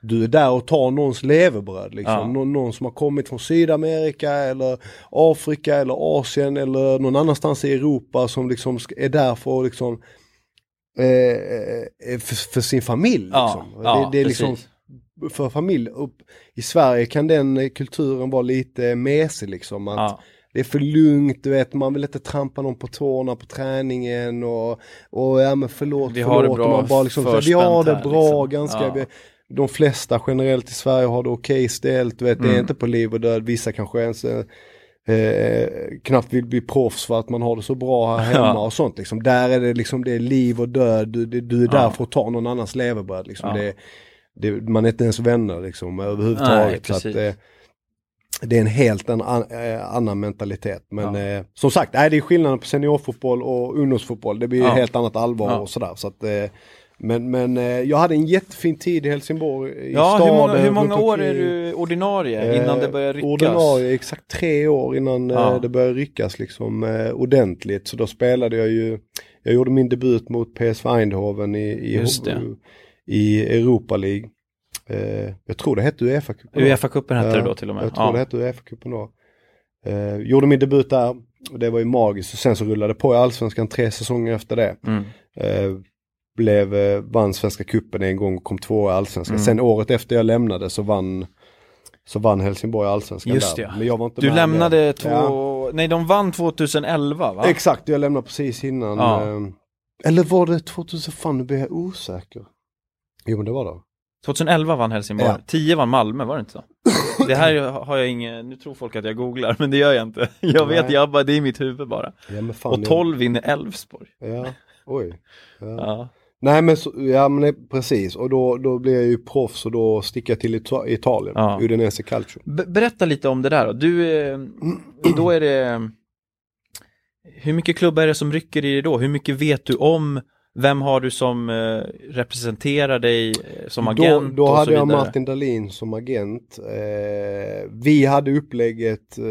du är där och tar någons levebröd liksom. Ja. Någon, någon som har kommit från Sydamerika eller Afrika eller Asien eller någon annanstans i Europa som liksom är där för att liksom eh, eh, för, för sin familj. Liksom. ja det, det är liksom precis. För familj. Upp, I Sverige kan den kulturen vara lite mesig liksom. Att Ja, Det är för lugnt, du vet, man vill inte trampa någon på tårna på träningen och, och ja men förlåt, Vi har det förlåt. bra och man bara liksom, vi har det bra liksom. ganska. Ja. Vi, de flesta generellt i Sverige har det okej ställt, du vet, det är Mm. inte på liv och död. Vissa kanske ens eh, eh, knappt vill bli proffs för att man har det så bra här hemma Ja. och sånt. Liksom. Där är det liksom, det är liv och död, du, du, du är där Ja. för att ta någon annans levebröd. Liksom. Ja. Det, det, man är inte ens vänner liksom, överhuvudtaget. så att, eh, det är en helt en, an, eh, annan mentalitet. Men eh, som sagt, nej, det är skillnaden på seniorfotboll och ungdomsfotboll. Det blir Ja. helt annat allvar Ja. och sådär. Så att, eh, men men eh, jag hade en jättefin tid i Helsingborg. I ja hur staden, många, hur många år är du ordinarie innan Eh, det börjar ryckas? Ordinarie, exakt tre år innan Ja. eh, det började ryckas liksom eh, ordentligt. Så då spelade jag ju, jag gjorde min debut mot PSV Eindhoven i, i. i Europa League. Eh, jag tror det hette Uefa-cupen. Uefa-cupen hette Ja, det då till och med. Jag tror ja. det hette Uefa-cupen då. Eh, gjorde min debut där och det var ju magiskt. Och sen så rullade det på i Allsvenskan tre säsonger efter det. Mm. Eh, blev, eh, vann Svenska cupen en gång och kom två i Allsvenskan. Mm. Sen året efter jag lämnade så vann så vann Helsingborg Allsvenskan Just där. Men jag var inte Du lämnade där. två, Ja. nej de vann 2011 va? Exakt, jag lämnade precis innan. Ja. eh, eller var det 2000, fan nu blir jag osäker. Jo men det var det. 2011 vann Helsingborg, Ja. 10 vann Malmö, var det inte så? Det här har jag ingen, nu tror folk att jag googlar, men det gör jag inte. Jag vet, Nej. jag bara, det är i mitt huvud bara. Ja, fan, Och 12 vinner Elfsborg. Jag, ja, oj. Ja. Ja. Nej men så, ja men precis och då, då blir jag ju proffs och då sticker jag till Ita- Italien, Ja. Udinese Calcio. Be- berätta lite om det där då. Du, eh, då är det, hur mycket klubbar är det som rycker i dig då? Hur mycket vet du om? Vem har du som eh, representerar dig eh, som agent Då, då hade jag? Martin Dahlin som agent. Eh, vi hade upplägget eh,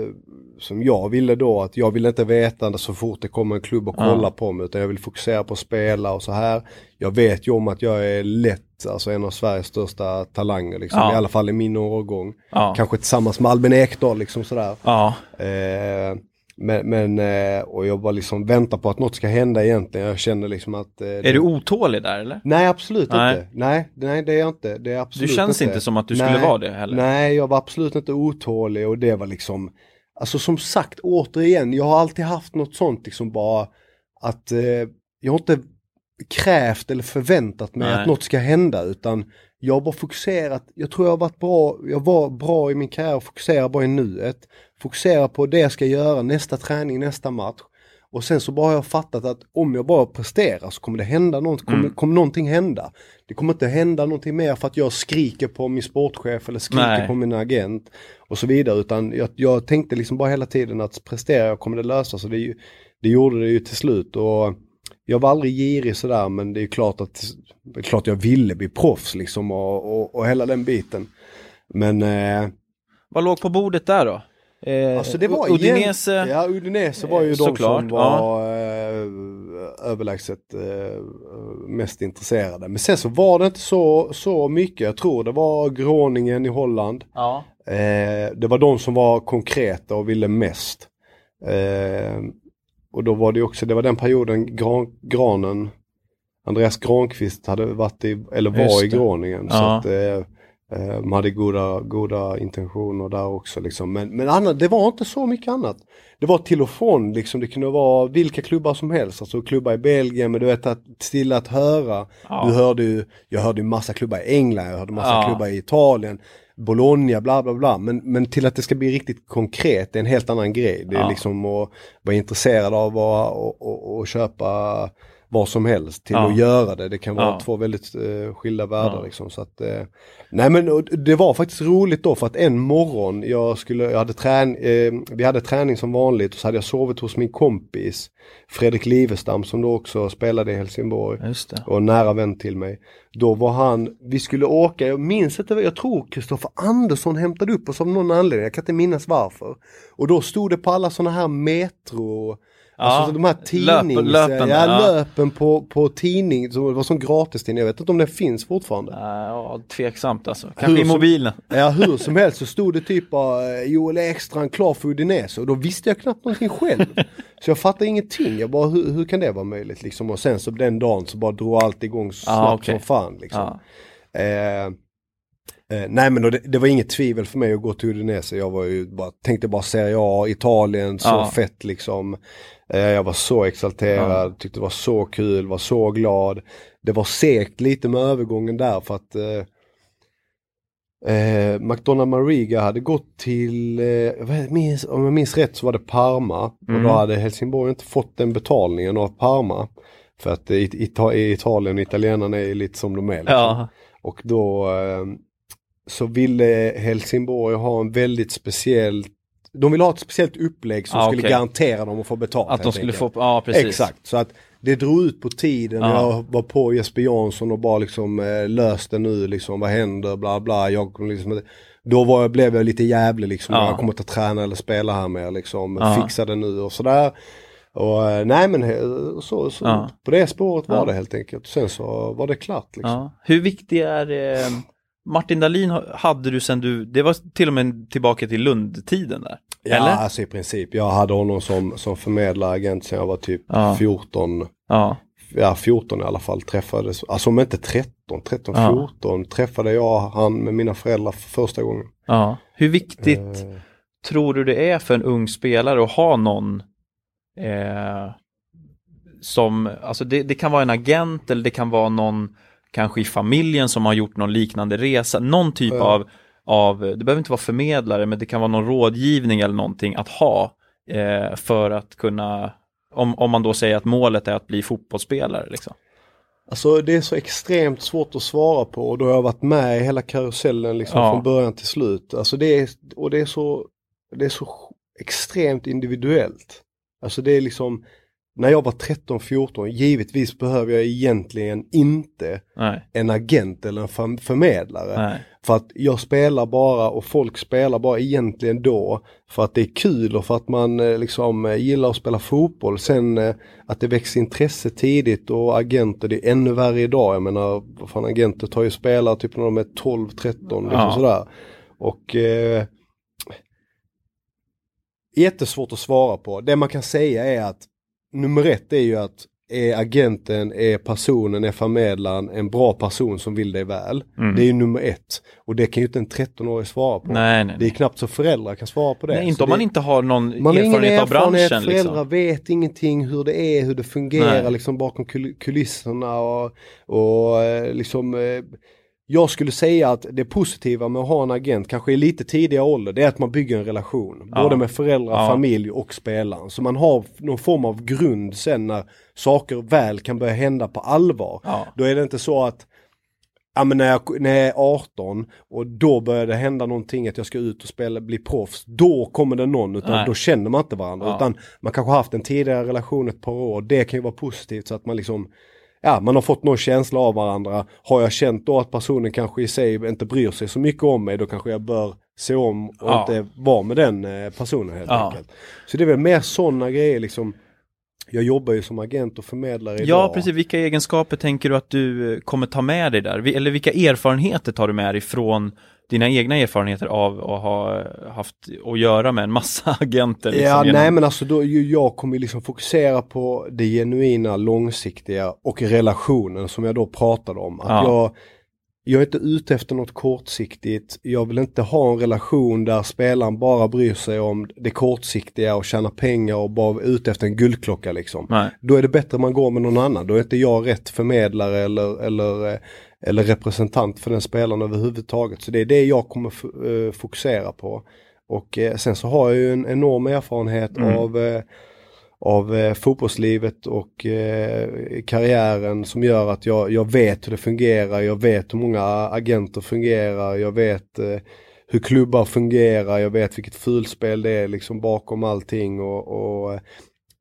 som jag ville då att jag ville inte veta så fort det kommer en klubb och Ja. kolla på mig utan jag vill fokusera på att spela och så här. Jag vet ju om att jag är lätt, alltså en av Sveriges största talanger liksom, Ja. i alla fall i min årgång. Ja. Kanske tillsammans med Albin Ekdal liksom sådär. Ja. Eh, men, men eh, och jag bara liksom väntar på att något ska hända egentligen. Jag känner liksom att... Eh, Är du otålig där eller? Nej absolut Nej. inte. Nej, nej det är jag inte. Det är Du absolut känns inte. inte som att du skulle Nej. vara det heller. Nej, jag var absolut inte otålig och det var liksom, alltså som sagt återigen, jag har alltid haft något sånt liksom bara att eh, jag har inte krävt eller förväntat mig Nej. att något ska hända utan jag har bara fokuserat, jag tror jag har varit bra, jag var bra i min karriär och fokuserar bara i nuet. Fokusera på det jag ska göra, nästa träning, nästa match. Och sen så bara har jag fattat att om jag bara presterar så kommer det hända något, kommer, Mm. kommer någonting hända. Det kommer inte hända någonting mer för att jag skriker på min sportchef eller skriker Nej. på min agent och så vidare. Utan jag, jag tänkte liksom bara hela tiden att presterar jag kommer det lösa sig. Det, det gjorde det ju till slut. Och jag var aldrig girig sådär men det är klart att det är klart jag ville bli proffs liksom och, och, och hela den biten. Men eh, Vad låg på bordet där då? Eh, Alltså det var Udinese, igen- Ja, Udinese var ju Eh, de såklart, som var eh, överlägset eh, mest intresserade. Men sen så var det inte så, så mycket. Jag tror det var Groningen i Holland. ja. Eh, det var de som var konkreta och ville mest. Och då var det också, det var den perioden gran, Granen, Andreas Granqvist hade varit i, eller var i det. Groningen. Så Ja. att, eh, de hade goda, goda intentioner där också. Liksom. Men, men annat, det var inte så mycket annat. Det var till och från, liksom, det kunde vara vilka klubbar som helst. Alltså klubbar i Belgien, men du vet att till att höra. Ja. Du hörde ju, jag hörde ju massa klubbar i England, jag hörde massa Ja. klubbar i Italien. Bologna, bla bla bla. Men, men till att det ska bli riktigt konkret, det är en helt annan grej. Det är Ja. liksom att vara intresserad av att och, och, och köpa vad som helst till Ja. att göra det. Det kan vara Ja. två väldigt eh, skilda världar Ja. liksom. Så att, eh, nej men det var faktiskt roligt då för att en morgon, jag skulle, jag hade trän, eh, vi hade träning som vanligt och så hade jag sovit hos min kompis Fredrik Livestam som då också spelade i Helsingborg och nära vän till mig. Då var han, vi skulle åka, jag minns inte, jag tror Kristoffer Andersson hämtade upp oss av någon anledning, jag kan inte minnas varför. Och då stod det på alla sådana här metro, alltså de här tidnings... löpen, ja, ja. löpen på, på tidning, så det var som gratistidning, jag vet inte om det finns fortfarande. Ja, tveksamt alltså. Kanske i mobilen. Ja hur som helst så stod det typ bara eh, Joel Ekstrand klar för Udinese och då visste jag knappt någonting själv. så jag fattade ingenting, jag bara hur, hur kan det vara möjligt liksom och sen så den dagen så bara drog allt igång Ah, snabbt okej. som fan liksom. Ja. Eh, eh, nej men då, det, det var inget tvivel för mig att gå till Udinese. Jag var ju bara, tänkte bara Serie A, Italien, så Ja. fett liksom. Eh, jag var så exalterad, tyckte det var så kul, var så glad. Det var segt lite med övergången där för att eh, Eh, McDonald Mariga hade gått till, eh, jag vet- minns, om jag minns rätt så var det Parma och Mm. då hade Helsingborg inte fått den betalningen av Parma. För att i, i, i Italien, italienarna är lite som de är. Liksom. Ja. Och då eh, så ville Helsingborg ha en väldigt speciell, de ville ha ett speciellt upplägg som Ah, skulle okej. garantera dem att få betalt. Att de skulle enkelt. få, ja precis. Exakt, så att det drog ut på tiden. Ja. Jag var på Jesper Jansson och bara liksom eh, lös det nu liksom, vad händer, bla bla. Jag liksom, då var jag, blev jag lite jävlig liksom, Ja. jag kommer inte att träna eller spela här mer liksom, fixa det nu och sådär. Och eh, nej men eh, så, så på det spåret var det helt enkelt. Sen så var det klart liksom. Hur viktig är eh, Martin Dahlin ha- hade du sen du, det var till och med tillbaka till Lund-tiden där? Ja, Eller? alltså i princip. Jag hade honom som, som förmedlare, agent sen jag var typ Ja. 14, Ja. ja 14 i alla fall träffades, alltså om inte 13, 13, Ja. 14 träffade jag han med mina föräldrar för första gången. ja. Hur viktigt Eh, tror du det är för en ung spelare att ha någon eh, som, alltså det, det kan vara en agent eller det kan vara någon kanske i familjen som har gjort någon liknande resa, någon typ Ja. av, av, det behöver inte vara förmedlare, men det kan vara någon rådgivning eller någonting att ha eh, för att kunna, om, om man då säger att målet är att bli fotbollsspelare liksom. Alltså det är så extremt svårt att svara på och då har jag varit med i hela karusellen liksom Ja. från början till slut. Alltså det är, och det är så, det är så extremt individuellt. Alltså det är liksom, när jag var 13-14, givetvis behöver jag egentligen inte Nej, en agent eller en förm- förmedlare. nej, För att jag spelar bara och folk spelar bara egentligen då för att det är kul och för att man eh, liksom eh, gillar att spela fotboll. Sen eh, att det växer intresse tidigt och agenter, det är ännu värre idag. Jag menar, vad fan agenter tar ju spelare typ när de är 12-13 liksom Ja. sådär. Och eh, jättesvårt att svara på. Det man kan säga är att nummer ett är ju att är agenten, är personen, är förmedlaren en bra person som vill dig väl? Mm. Det är ju nummer ett. Och det kan ju inte en 13-årig svara på. nej, nej. Det är knappt så föräldrar kan svara på det. nej Så inte om det, man inte har någon man ingen erfarenhet av erfarenhet, branschen. föräldrar Liksom. vet ingenting hur det är, hur det fungerar liksom bakom kul- kulisserna och, och eh, liksom eh, jag skulle säga att det positiva med att ha en agent, kanske i lite tidigare ålder, det är att man bygger en relation. Ja. Både med föräldrar, Ja. familj och spelaren. Så man har någon form av grund sen när saker väl kan börja hända på allvar. Ja. Då är det inte så att Ja men när jag, när jag är 18 och då börjar det hända någonting att jag ska ut och spela, bli proffs. Då kommer det någon utan Nej. då känner man inte varandra. Ja. Utan man kanske har haft en tidigare relation ett par år. Det kan ju vara positivt så att man liksom Ja man har fått någon känsla av varandra. Har jag känt då att personen kanske i sig inte bryr sig så mycket om mig då kanske jag bör se om och Ja. inte vara med den eh, personen helt Ja. enkelt. Så det är väl mer sådana grejer liksom. Jag jobbar ju som agent och förmedlare idag. Ja, precis. Vilka egenskaper tänker du att du eh, kommer ta med dig där? Eller vilka erfarenheter tar du med dig från dina egna erfarenheter av att ha haft att göra med en massa agenter? Liksom, Ja, genom- nej men alltså då, jag kommer liksom fokusera på det genuina, långsiktiga och relationen som jag då pratade om. Att Ja. jag, jag är inte ute efter något kortsiktigt. Jag vill inte ha en relation där spelaren bara bryr sig om det kortsiktiga och tjäna pengar och bara är ute efter en guldklocka liksom. Nej. Då är det bättre man går med någon annan. Då är inte jag rätt förmedlare eller, eller, eh, eller representant för den spelaren överhuvudtaget. Så det är det jag kommer eh, fokusera på. Och eh, sen så har jag ju en enorm erfarenhet Mm. av, eh, av eh, fotbollslivet och eh, karriären som gör att jag, jag vet hur det fungerar, jag vet hur många agenter fungerar, jag vet eh, hur klubbar fungerar, jag vet vilket fulspel det är liksom bakom allting och, och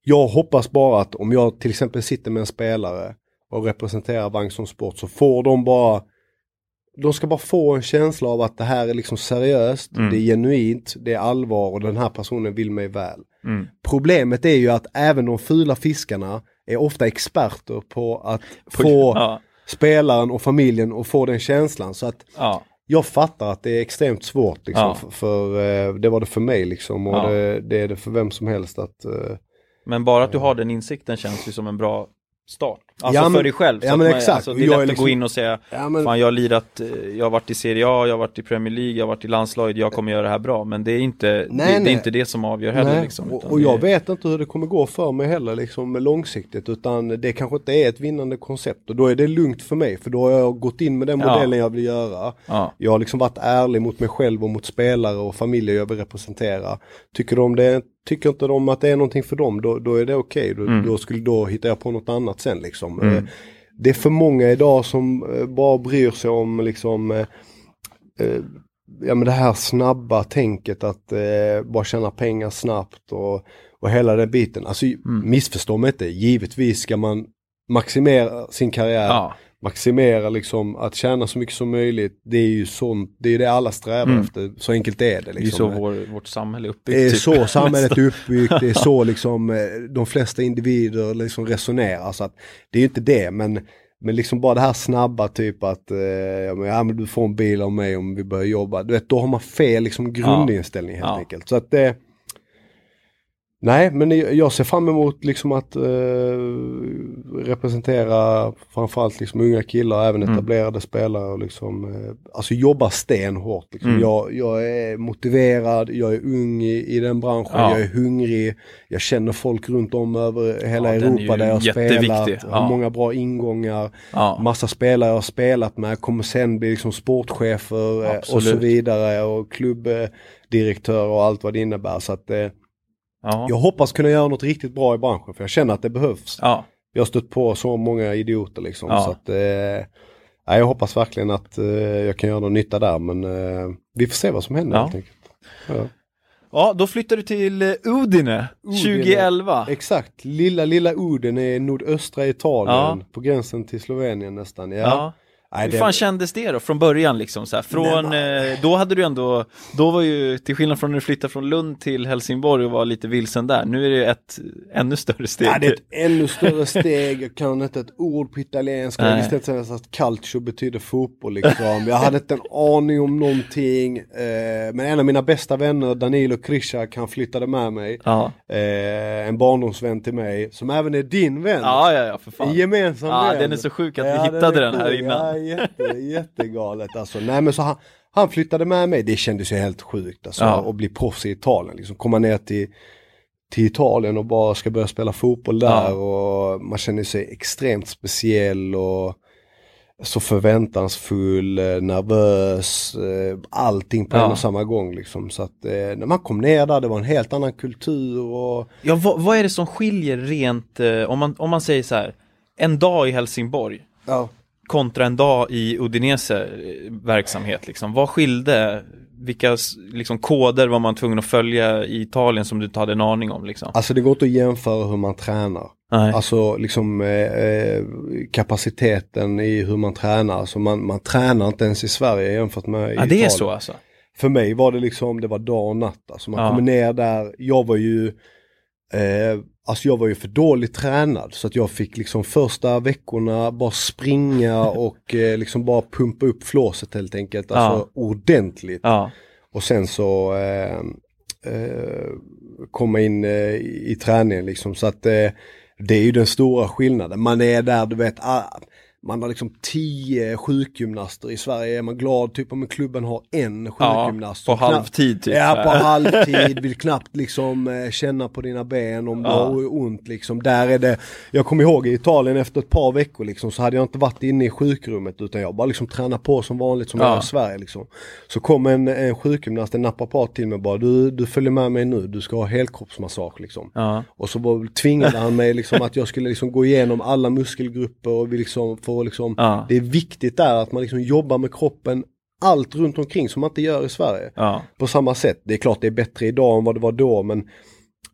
jag hoppas bara att om jag till exempel sitter med en spelare och representerar Vangsholm Sport så får de bara de ska bara få en känsla av att det här är liksom seriöst, Mm. det är genuint, det är allvar och den här personen vill mig väl. Mm. Problemet är ju att även de fula fiskarna är ofta experter på att På- få Ja, spelaren och familjen att få den känslan. Så att ja, jag fattar att det är extremt svårt liksom, Ja. för, för eh, det var det för mig liksom och det, det är det för vem som helst att eh, men bara att du har den insikten känns ju som en bra start. Alltså Ja, men- för dig själv. så ja, att man, exakt. Alltså, det är Jag lätt är att liksom- gå in och säga ja, men, Fan jag har lirat, eh, jag har varit i Serie A, jag har varit i Premier League, jag har varit i landslaget, jag kommer göra det här bra. Men det är inte, det, det är nej. inte det som avgör heller Nej, liksom. och, och jag är- vet inte hur det kommer gå för mig heller liksom långsiktigt utan det kanske inte är ett vinnande koncept och då är det lugnt för mig för då har jag gått in med den modellen jag vill göra. Ja, Jag har liksom varit ärlig mot mig själv och mot spelare och familjer jag vill representera. Tycker de det, tycker inte de att det är någonting för dem, då, då är det okej. Då, Mm. då, skulle, då hittar jag på något annat sen liksom. Mm. Eh, Det är för många idag som eh, bara bryr sig om liksom eh, eh, Ja men det här snabba tänket att eh, bara tjäna pengar snabbt och, och hela den biten. Alltså Mm. missförstå mig inte, givetvis ska man maximera sin karriär ja, maximera liksom att tjäna så mycket som möjligt. Det är ju sånt, det är det alla strävar Mm. efter. Så enkelt är det. det är Liksom. så vår, vårt samhälle är uppbyggt. det är typ. så samhället är uppbyggt, det är så liksom eh, de flesta individer liksom resonerar. Så att det är ju inte det, men, men liksom bara det här snabba typ att eh, ja, men, ja, du får en bil av mig om vi börjar jobba. Du vet, då har man fel liksom grundinställning helt Ja. enkelt. Så att det Nej, men jag ser fram emot liksom att eh, representera framförallt liksom unga killar, även Mm. etablerade spelare och liksom, eh, alltså jobba stenhårt. Liksom. Mm. Jag, jag är motiverad, jag är ung i, i den branschen, Ja. jag är hungrig, jag känner folk runt om över hela Ja, Europa där jag spelat, Ja. har många bra ingångar, Ja, massa spelare jag har spelat med, kommer sen bli liksom sportchefer eh, och så Absolut. vidare och klubbdirektör och allt vad det innebär. Så att eh, ja, jag hoppas kunna göra något riktigt bra i branschen för jag känner att det behövs. ja, Jag har stött på så många idioter liksom. Ja. Så att, eh, jag hoppas verkligen att eh, jag kan göra någon nytta där men eh, vi får se vad som händer Ja. helt enkelt. Ja. ja, då flyttar du till eh, Udine, Udine. 2011. Exakt, lilla lilla Uden är nordöstra Italien Ja. på gränsen till Slovenien nästan. Ja. Ja. Nej, Hur det- fan kändes det då från början liksom så här, från, eh, då hade du ändå, då var ju, till skillnad från när du flyttade från Lund till Helsingborg och var lite vilsen där, nu är det ett ännu större steg. Ja, det är ett ännu större steg, jag kan inte ett ord på italienska, jag Nej. visste inte ens att calcio betyder fotboll liksom. Jag hade inte en aning om någonting. Eh, men en av mina bästa vänner, Danilo Krishak, han flyttade med mig. Ja. Eh, en barndomsvän till mig, som även är din vän. ja, ja, ja, för En fan. gemensam Ja, vän. den är så sjuk att vi Ja, hittade är den här innan. Jätte, jättegalet alltså. Nej men så han, han flyttade med mig, det kändes ju helt sjukt alltså. Ja. Att bli proffs i Italien, liksom komma ner till, till Italien och bara ska börja spela fotboll där Ja. och man känner sig extremt speciell och så förväntansfull, eh, nervös, eh, allting på Ja. en och samma gång liksom. Så att eh, när man kom ner där, det var en helt annan kultur och Ja, vad, vad är det som skiljer rent, om, man, om man säger så här, en dag i Helsingborg ja. Kontra en dag i Udinese eh, verksamhet liksom, vad skilde? Vilka liksom, koder var man tvungen att följa i Italien som du inte hade en aning om liksom? Alltså det går inte att jämföra hur man tränar. Nej. Alltså liksom eh, eh, kapaciteten i hur man tränar. Alltså man, man tränar inte ens i Sverige jämfört med ja, det är Italien. så alltså? För mig var det liksom, det var dag och natt. Alltså man Ja. kommer ner där, jag var ju eh, Alltså jag var ju för dåligt tränad så att jag fick liksom första veckorna bara springa och eh, liksom bara pumpa upp flåset helt enkelt. Alltså ordentligt. Ja, Och sen så eh, eh, komma in eh, i, i träningen liksom. Så att eh, det är ju den stora skillnaden. Man är där, du vet, ah, man har liksom tio sjukgymnaster i Sverige, är man glad typ om klubben har en sjukgymnast. på som knappt- halvtid typ. Ja, på halvtid, vill knappt liksom eh, känna på dina ben om du Ja. har ont liksom. Där är det, jag kommer ihåg i Italien efter ett par veckor liksom så hade jag inte varit inne i sjukrummet utan jag bara liksom tränat på som vanligt som Ja. i Sverige liksom. Så kom en, en sjukgymnast, en naprapat till mig bara du, du följer med mig nu, du ska ha helkroppsmassage liksom. Ja. Och så bara tvingade han mig liksom att jag skulle liksom gå igenom alla muskelgrupper och vi liksom får liksom, Ja. det är viktigt där att man liksom jobbar med kroppen, allt runt omkring som man inte gör i Sverige. Ja. På samma sätt, det är klart det är bättre idag än vad det var då men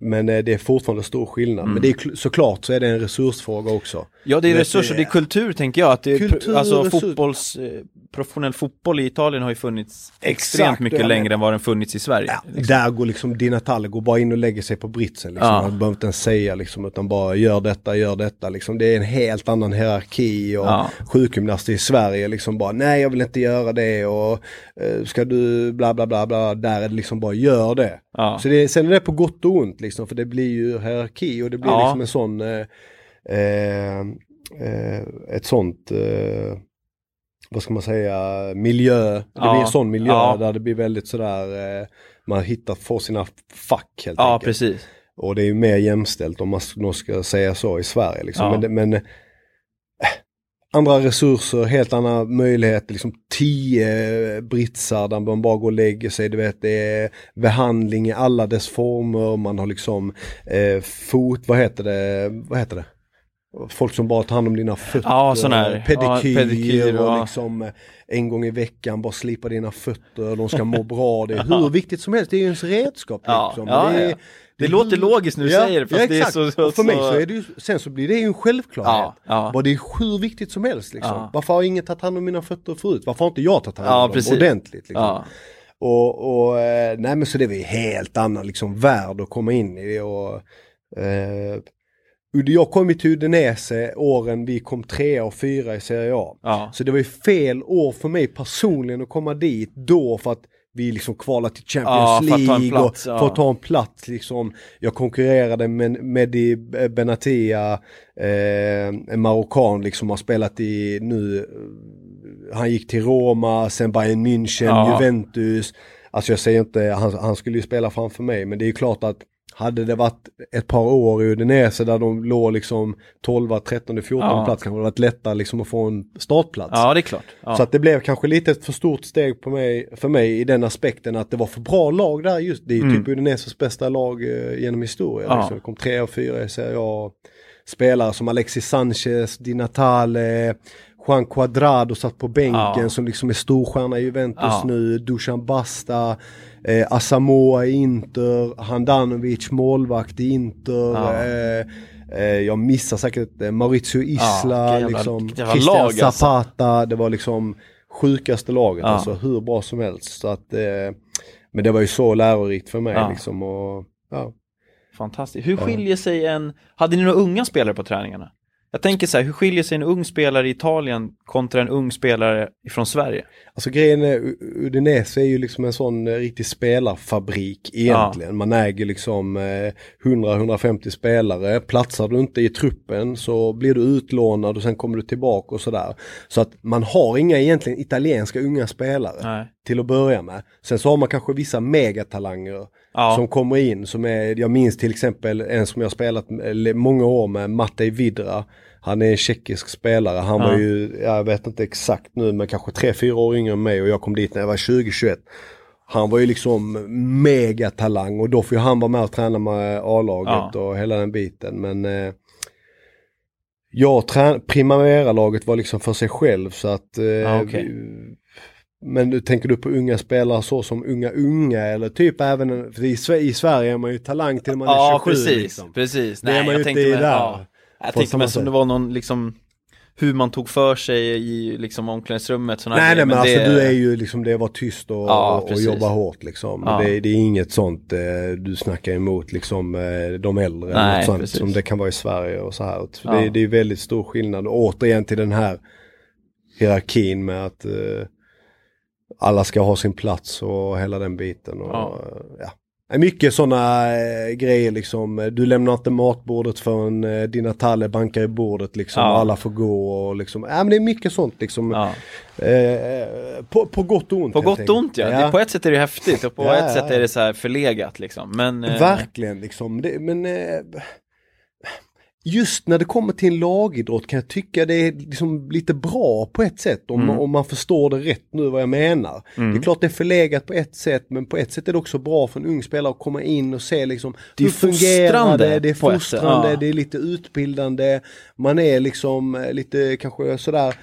men eh, det är fortfarande stor skillnad. Mm. Men det är kl- såklart så är det en resursfråga också. Ja, det är resurser, det- är kultur tänker jag. Att det är, Kultur, alltså resurs- fotbolls, eh, professionell fotboll i Italien har ju funnits Exakt, extremt mycket längre än vad den funnits i Sverige. Ja, liksom. Där går liksom Di Natale går bara in och lägger sig på britsen. Liksom. Ja. Man behöver inte ens säga liksom, utan bara gör detta, gör detta. Liksom. Det är en helt annan hierarki och Ja. sjukgymnaster i Sverige liksom bara nej jag vill inte göra det och eh, ska du bla bla bla bla. Där är det liksom bara gör det. Ja. Så det, sen är det på gott och ont liksom för det blir ju hierarki och det blir Ja. liksom en sån eh, eh, eh, ett sånt eh, vad ska man säga, miljö. Det Ja. blir en sån miljö Ja. där det blir väldigt sådär, eh, man hittar, får sina fack helt Ja, enkelt. precis. Och det är ju mer jämställt om man ska säga så i Sverige. Liksom. Ja. Men, men andra resurser, helt andra möjligheter, liksom tio britsar där man bara går och lägger sig. Du vet, det är behandling i alla dess former, man har liksom eh, fot, vad heter det, vad heter det? Folk som bara tar hand om dina fötter, Ja, sån här. pedikyr, Ja, pedikyr, och ja. liksom eh, en gång i veckan bara slipa dina fötter, de ska må bra. Det är hur viktigt som helst, det är ju ens redskap. Ja, Liksom. ja, det, är- ja. Det låter logiskt när du säger det, fast ja, det är så- så- för mig så- är det ju, sen så blir det ju en självklarhet. Ja, ja. Vad det är hur viktigt som helst liksom. Ja. Varför har ingen tagit hand om mina fötter förut? Varför har inte jag tagit hand om Ja, dem precis. ordentligt? Liksom? Ja. Och, och eh, nej men så det var ju helt annan liksom värld att komma in i och eh, jag kom ju till Udinese åren vi kom trea och fyra i Serie A. Ja. Så det var ju fel år för mig personligen att komma dit då för att vi liksom kvalade till Ja, Champions för en League plats, och ja. för att ta en plats liksom. Jag konkurrerade med Mehdi Benatia, eh, en marockan liksom har spelat i nu, eh, han gick till Roma, sen Bayern München, Ja. Juventus. Alltså jag säger inte, han, han skulle ju spela framför mig men det är ju klart att hade det varit ett par år i Udinese där de låg liksom 12, 13, 14 Ja. plats kanske det varit lättare liksom att få en startplats. ja, det är klart. Ja. Så att det blev kanske lite ett för stort steg på mig, för mig i den aspekten att det var för bra lag där just. Det är ju Mm. typ Udineses bästa lag eh, genom historien. Ja. Liksom. Det kom tre och fyra i Serie A. Spelare som Alexis Sanchez, Di Natale, Juan Cuadrado satt på bänken Ja. som liksom är storstjärna i Juventus Ja. nu. Dusan Basta, eh, Asamoah i Inter, Handanovic målvakt i Inter. Ja. Eh, eh, jag missar säkert eh, Maurizio Isla, jävla- liksom, Christian lag, alltså. Zapata, det var liksom sjukaste laget, Ja. alltså hur bra som helst. Så att, eh, men det var ju så lärorikt för mig Ja. liksom. Och, ja. Fantastiskt. Hur skiljer sig en, hade ni några unga spelare på träningarna? Jag tänker så här, hur skiljer sig en ung spelare i Italien kontra en ung spelare från Sverige? Alltså grejen är, Udinese är ju liksom en sån eh, riktig spelarfabrik egentligen. Man äger liksom eh, 100-150 spelare. Platsar du inte i truppen så blir du utlånad och sen kommer du tillbaka och sådär. Så att man har inga egentligen italienska unga spelare Nej. Till att börja med. Sen så har man kanske vissa megatalanger Ja. som kommer in som är, jag minns till exempel en som jag spelat många år med, Matej Vidra. Han är en tjeckisk spelare, han Ja. var ju, jag vet inte exakt nu, men kanske 3-4 år yngre än mig och jag kom dit när jag var 20-21. Han var ju liksom megatalang och då får ju han vara med och träna med A-laget Ja. och hela den biten. Men eh, jag Primavera-laget var liksom för sig själv så att eh, Ja, okej. vi- men du tänker du på unga spelare så som unga unga eller typ även, för i, i Sverige är man ju talang till man är Ja, 27 precis. liksom. precis. Det är Nej, man ju inte i där. ja. Jag tänkte mest om det var någon liksom hur man tog för sig i liksom omklädningsrummet. såna Nej grejer, nej men alltså det- du är ju liksom det var tyst och, Ja, och jobba hårt liksom. Ja. Det, det är inget sånt eh, du snackar emot liksom eh, de äldre. Nej, sånt, precis. som det kan vara i Sverige och så här. Ja. det, det är väldigt stor skillnad. Och återigen till den här hierarkin med att eh, alla ska ha sin plats och hela den biten. Och, Ja. ja. Mycket sådana eh, grejer liksom. Du lämnar inte matbordet förrän eh, dina taller bankar i bordet liksom. Ja. Alla får gå och liksom. Ja men det är mycket sånt liksom. Ja. Eh, på, på gott och ont. På gott och ont ja. Det, på ett sätt är det häftigt och på ett sätt är det så här förlegat liksom. Men... eh, Verkligen liksom. Det, men eh, just när det kommer till en lagidrott kan jag tycka det är liksom lite bra på ett sätt om, Mm. om man förstår det rätt nu vad jag menar. Mm. Det är klart det är förlegat på ett sätt men på ett sätt är det också bra för en ung spelare att komma in och se liksom Det är hur fungerar det, det är fostrande, ja. det är lite utbildande, man är liksom eh, lite kanske sådär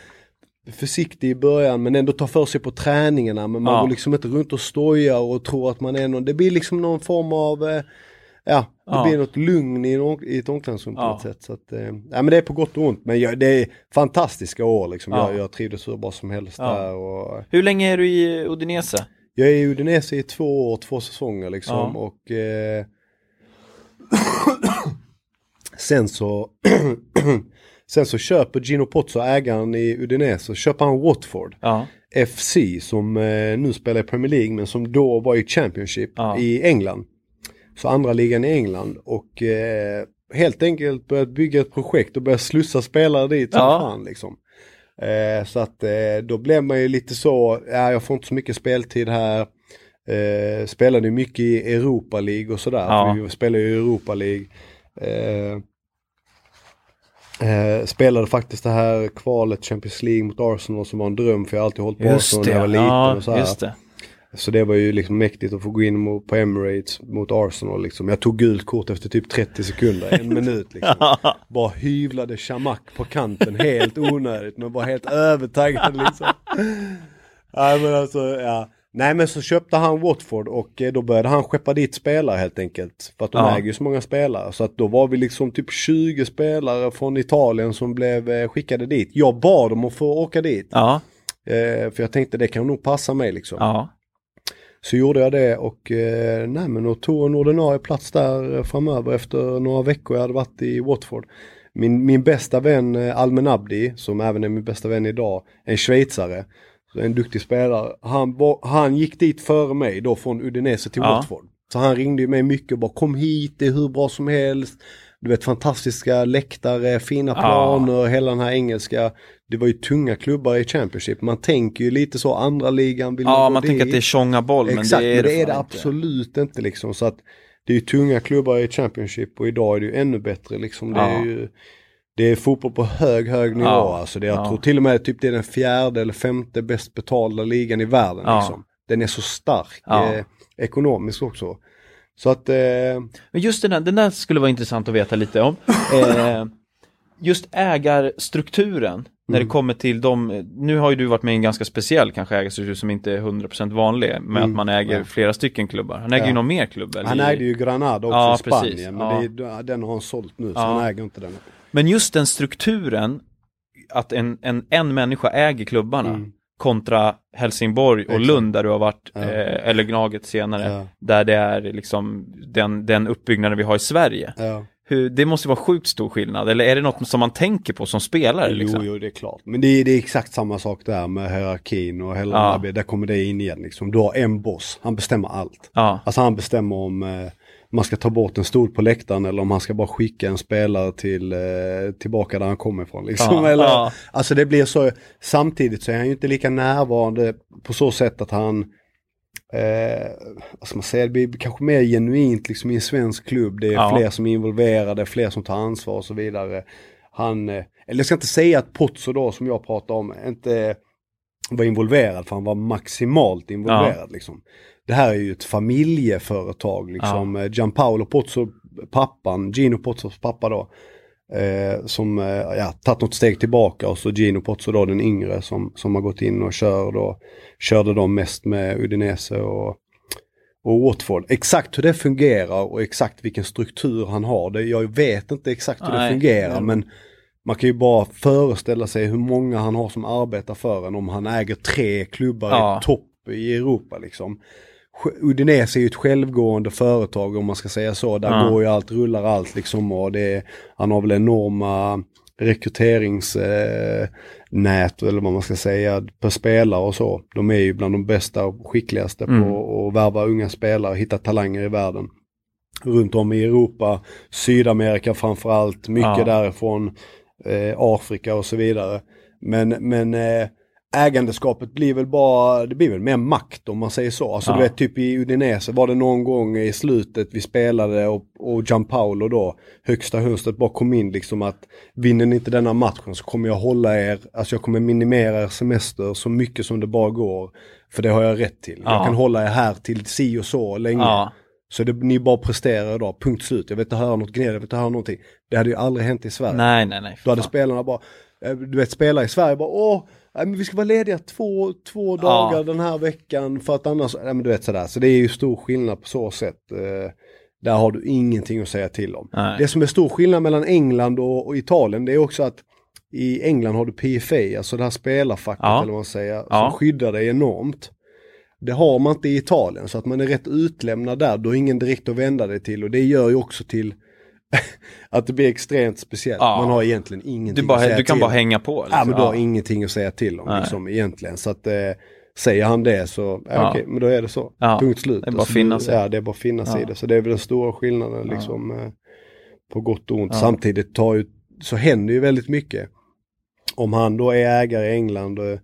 försiktig i början men ändå tar för sig på träningarna men man Ja. går liksom inte runt och stojar och tror att man är någon, det blir liksom någon form av eh, Ja, det blir något lugn i, i ett omklädningsrum på Ja. något sätt. Så att, eh, men det är på gott och ont. Men jag, det är fantastiska år liksom. Ja. Jag, jag trivdes hur bra som helst där. Och, Hur länge är du i Udinese? jag är i Udinese i två år, två säsonger liksom. Ja. Och eh, sen så Sen så köper Gino Pozzo, ägaren i Udinese, så köper han Watford. Ja. FC som eh, nu spelar i Premier League men som då var i Championship Ja. i England. Så andra ligan i England och eh, helt enkelt börjat bygga ett projekt och börjat slussa spelare dit som Ja. fan liksom. Eh, så att eh, då blev man ju lite så, ja jag får inte så mycket speltid här. Eh, spelade mycket i Europa League och sådär. Ja. För vi spelar ju i Europa League. Eh, Eh, spelade faktiskt det här kvalet Champions League mot Arsenal som var en dröm för jag har alltid hållit på Just Arsenal det, när jag var liten ja, och så här. Så det var ju liksom mäktigt att få gå in mot, på Emirates mot Arsenal liksom. Jag tog gult kort efter typ 30 sekunder, en minut liksom. Bara hyvlade Shamak på kanten helt onödigt men var helt övertaggad liksom. Nej men alltså, ja. Nej men så köpte han Watford och eh, då började han skeppa dit spelare helt enkelt. För att de Ja. äger ju så många spelare. Så att då var vi liksom typ 20 spelare från Italien som blev eh, skickade dit. Jag bad dem att få åka dit. Ja, Eh, för jag tänkte det kan nog passa mig liksom. ja. Så gjorde jag det och eh, nej men och tog en ordinarie plats där framöver efter några veckor jag hade varit i Watford. Min, min bästa vän eh, Almen Abdi, som även är min bästa vän idag, en schweizare. En duktig spelare. Han, var, han gick dit före mig då från Udinese till Ja. Watford. Så han ringde ju mig mycket och bara kom hit, det är hur bra som helst. Du vet fantastiska läktare, fina Ja. planer, hela den här engelska. Det var ju tunga klubbar i Championship. Man tänker ju lite så, andra ligan vill Ja, man tänker att det är tjonga boll, men Exakt, det är men det, det är det inte. absolut inte liksom. Så att det är ju tunga klubbar i Championship och idag är det ju ännu bättre liksom. Det Ja. är ju det är fotboll på hög, hög nivå. Ja, Alltså det, jag ja. tror till och med typ det är den fjärde eller femte bäst betalda ligan i världen. Ja. Liksom. Den är så stark eh, ekonomiskt också. Så att, eh, Men just den där, den där skulle vara intressant att veta lite om. Eh, just ägarstrukturen, när Mm. det kommer till de, nu har ju du varit med i en ganska speciell kanske ägarstruktur som inte är 100% vanlig, med Mm, att man äger ja. flera stycken klubbar. Han äger Ja. ju någon mer klubb eller? han ägde ju Granada också i Spanien. precis. Men det, den har han sålt nu så han äger inte den. Men just den strukturen, att en, en, en människa äger klubbarna, Mm. kontra Helsingborg och Exakt. Lund där du har varit, Ja. eh, eller Gnaget senare, Ja. där det är liksom den, den uppbyggnaden vi har i Sverige. Ja. Hur, det måste vara sjukt stor skillnad, eller är det något som man tänker på som spelare? Liksom? Jo, jo, det är klart. Men det är, det är exakt samma sak där med hierarkin och hela Ja. där kommer det in igen liksom. Du har en boss, han bestämmer allt. Ja, Alltså han bestämmer om eh, man ska ta bort en stol på läktaren eller om han ska bara skicka en spelare till, eh, tillbaka där han kommer ifrån. Liksom. Ja, eller, ja. Alltså det blir så, samtidigt så är han ju inte lika närvarande på så sätt att han Eh, vad ska man säga, det blir kanske mer genuint liksom i en svensk klubb. Det är Ja. fler som är involverade, fler som tar ansvar och så vidare. Han, eh, eller jag ska inte säga att Pozzo då som jag pratar om inte var involverad för han var maximalt involverad liksom. Det här är ju ett familjeföretag liksom. Ja. Gianpaolo Pozzo, pappan, Gino Pozzos pappa då. Eh, som eh, ja, tagit något steg tillbaka och så Gino Pozzo då den yngre som, som har gått in och kör då, körde de mest med Udinese och, och Watford. Exakt hur det fungerar och exakt vilken struktur han har. Det, jag vet inte exakt hur Nej. det fungerar men man kan ju bara föreställa sig hur många han har som arbetar för en om han äger tre klubbar Ja. i topp i Europa liksom. Udinese är ju ett självgående företag om man ska säga så. Där Ja. går ju allt, rullar allt liksom och det, han har väl enorma rekryteringsnät eller vad man ska säga på spelare och så. De är ju bland de bästa och skickligaste Mm. på att värva unga spelare, hitta talanger i världen. Runt om i Europa, Sydamerika framförallt, mycket Ja. därifrån, eh, Afrika och så vidare. Men, men eh, ägandeskapet blir väl bara, det blir väl mer makt om man säger så. Alltså Ja. du vet typ i Udinese var det någon gång i slutet vi spelade och, och Gianpaolo då, högsta hönstret bara kom in liksom att vinner ni inte denna matchen så kommer jag hålla er, alltså jag kommer minimera er semester så mycket som det bara går. För det har jag rätt till. Ja. Jag kan hålla er här till si och så länge. Ja, Så det, ni bara presterar idag, punkt slut. Jag vill inte höra något gnäll, jag vill inte höra någonting. Det hade ju aldrig hänt i Sverige. nej, nej, nej. Då hade fan. spelarna bara, eh, du vet spelare i Sverige bara åh, nej, men vi ska vara lediga två, två dagar den här veckan för att annars, nej men du vet sådär. Så det är ju stor skillnad på så sätt. Eh, där har du ingenting att säga till om. Nej. Det som är stor skillnad mellan England och, och Italien det är också att i England har du PFA, alltså det här spelarfacket Ja. eller vad man säger, Ja. som skyddar dig enormt. Det har man inte i Italien så att man är rätt utlämnad där, du har ingen direkt att vända dig till och det gör ju också till att det blir extremt speciellt. Ja. Man har egentligen ingenting Du, att bara, säga du kan till bara hänga på. Liksom. Ja men du har Ja. ingenting att säga till om Nej. liksom, egentligen. Så att eh, säger han det så, ja, Ja. okej, men då är det så. Ja. Punkt slut. Det är bara Alltså, att finna du- sig. Ja, det är bara att finna sig Ja. i det. Så det är väl den stora skillnaden liksom. Eh, på gott och ont. Samtidigt tar ju, så händer ju väldigt mycket. Om han då är ägare i England eh,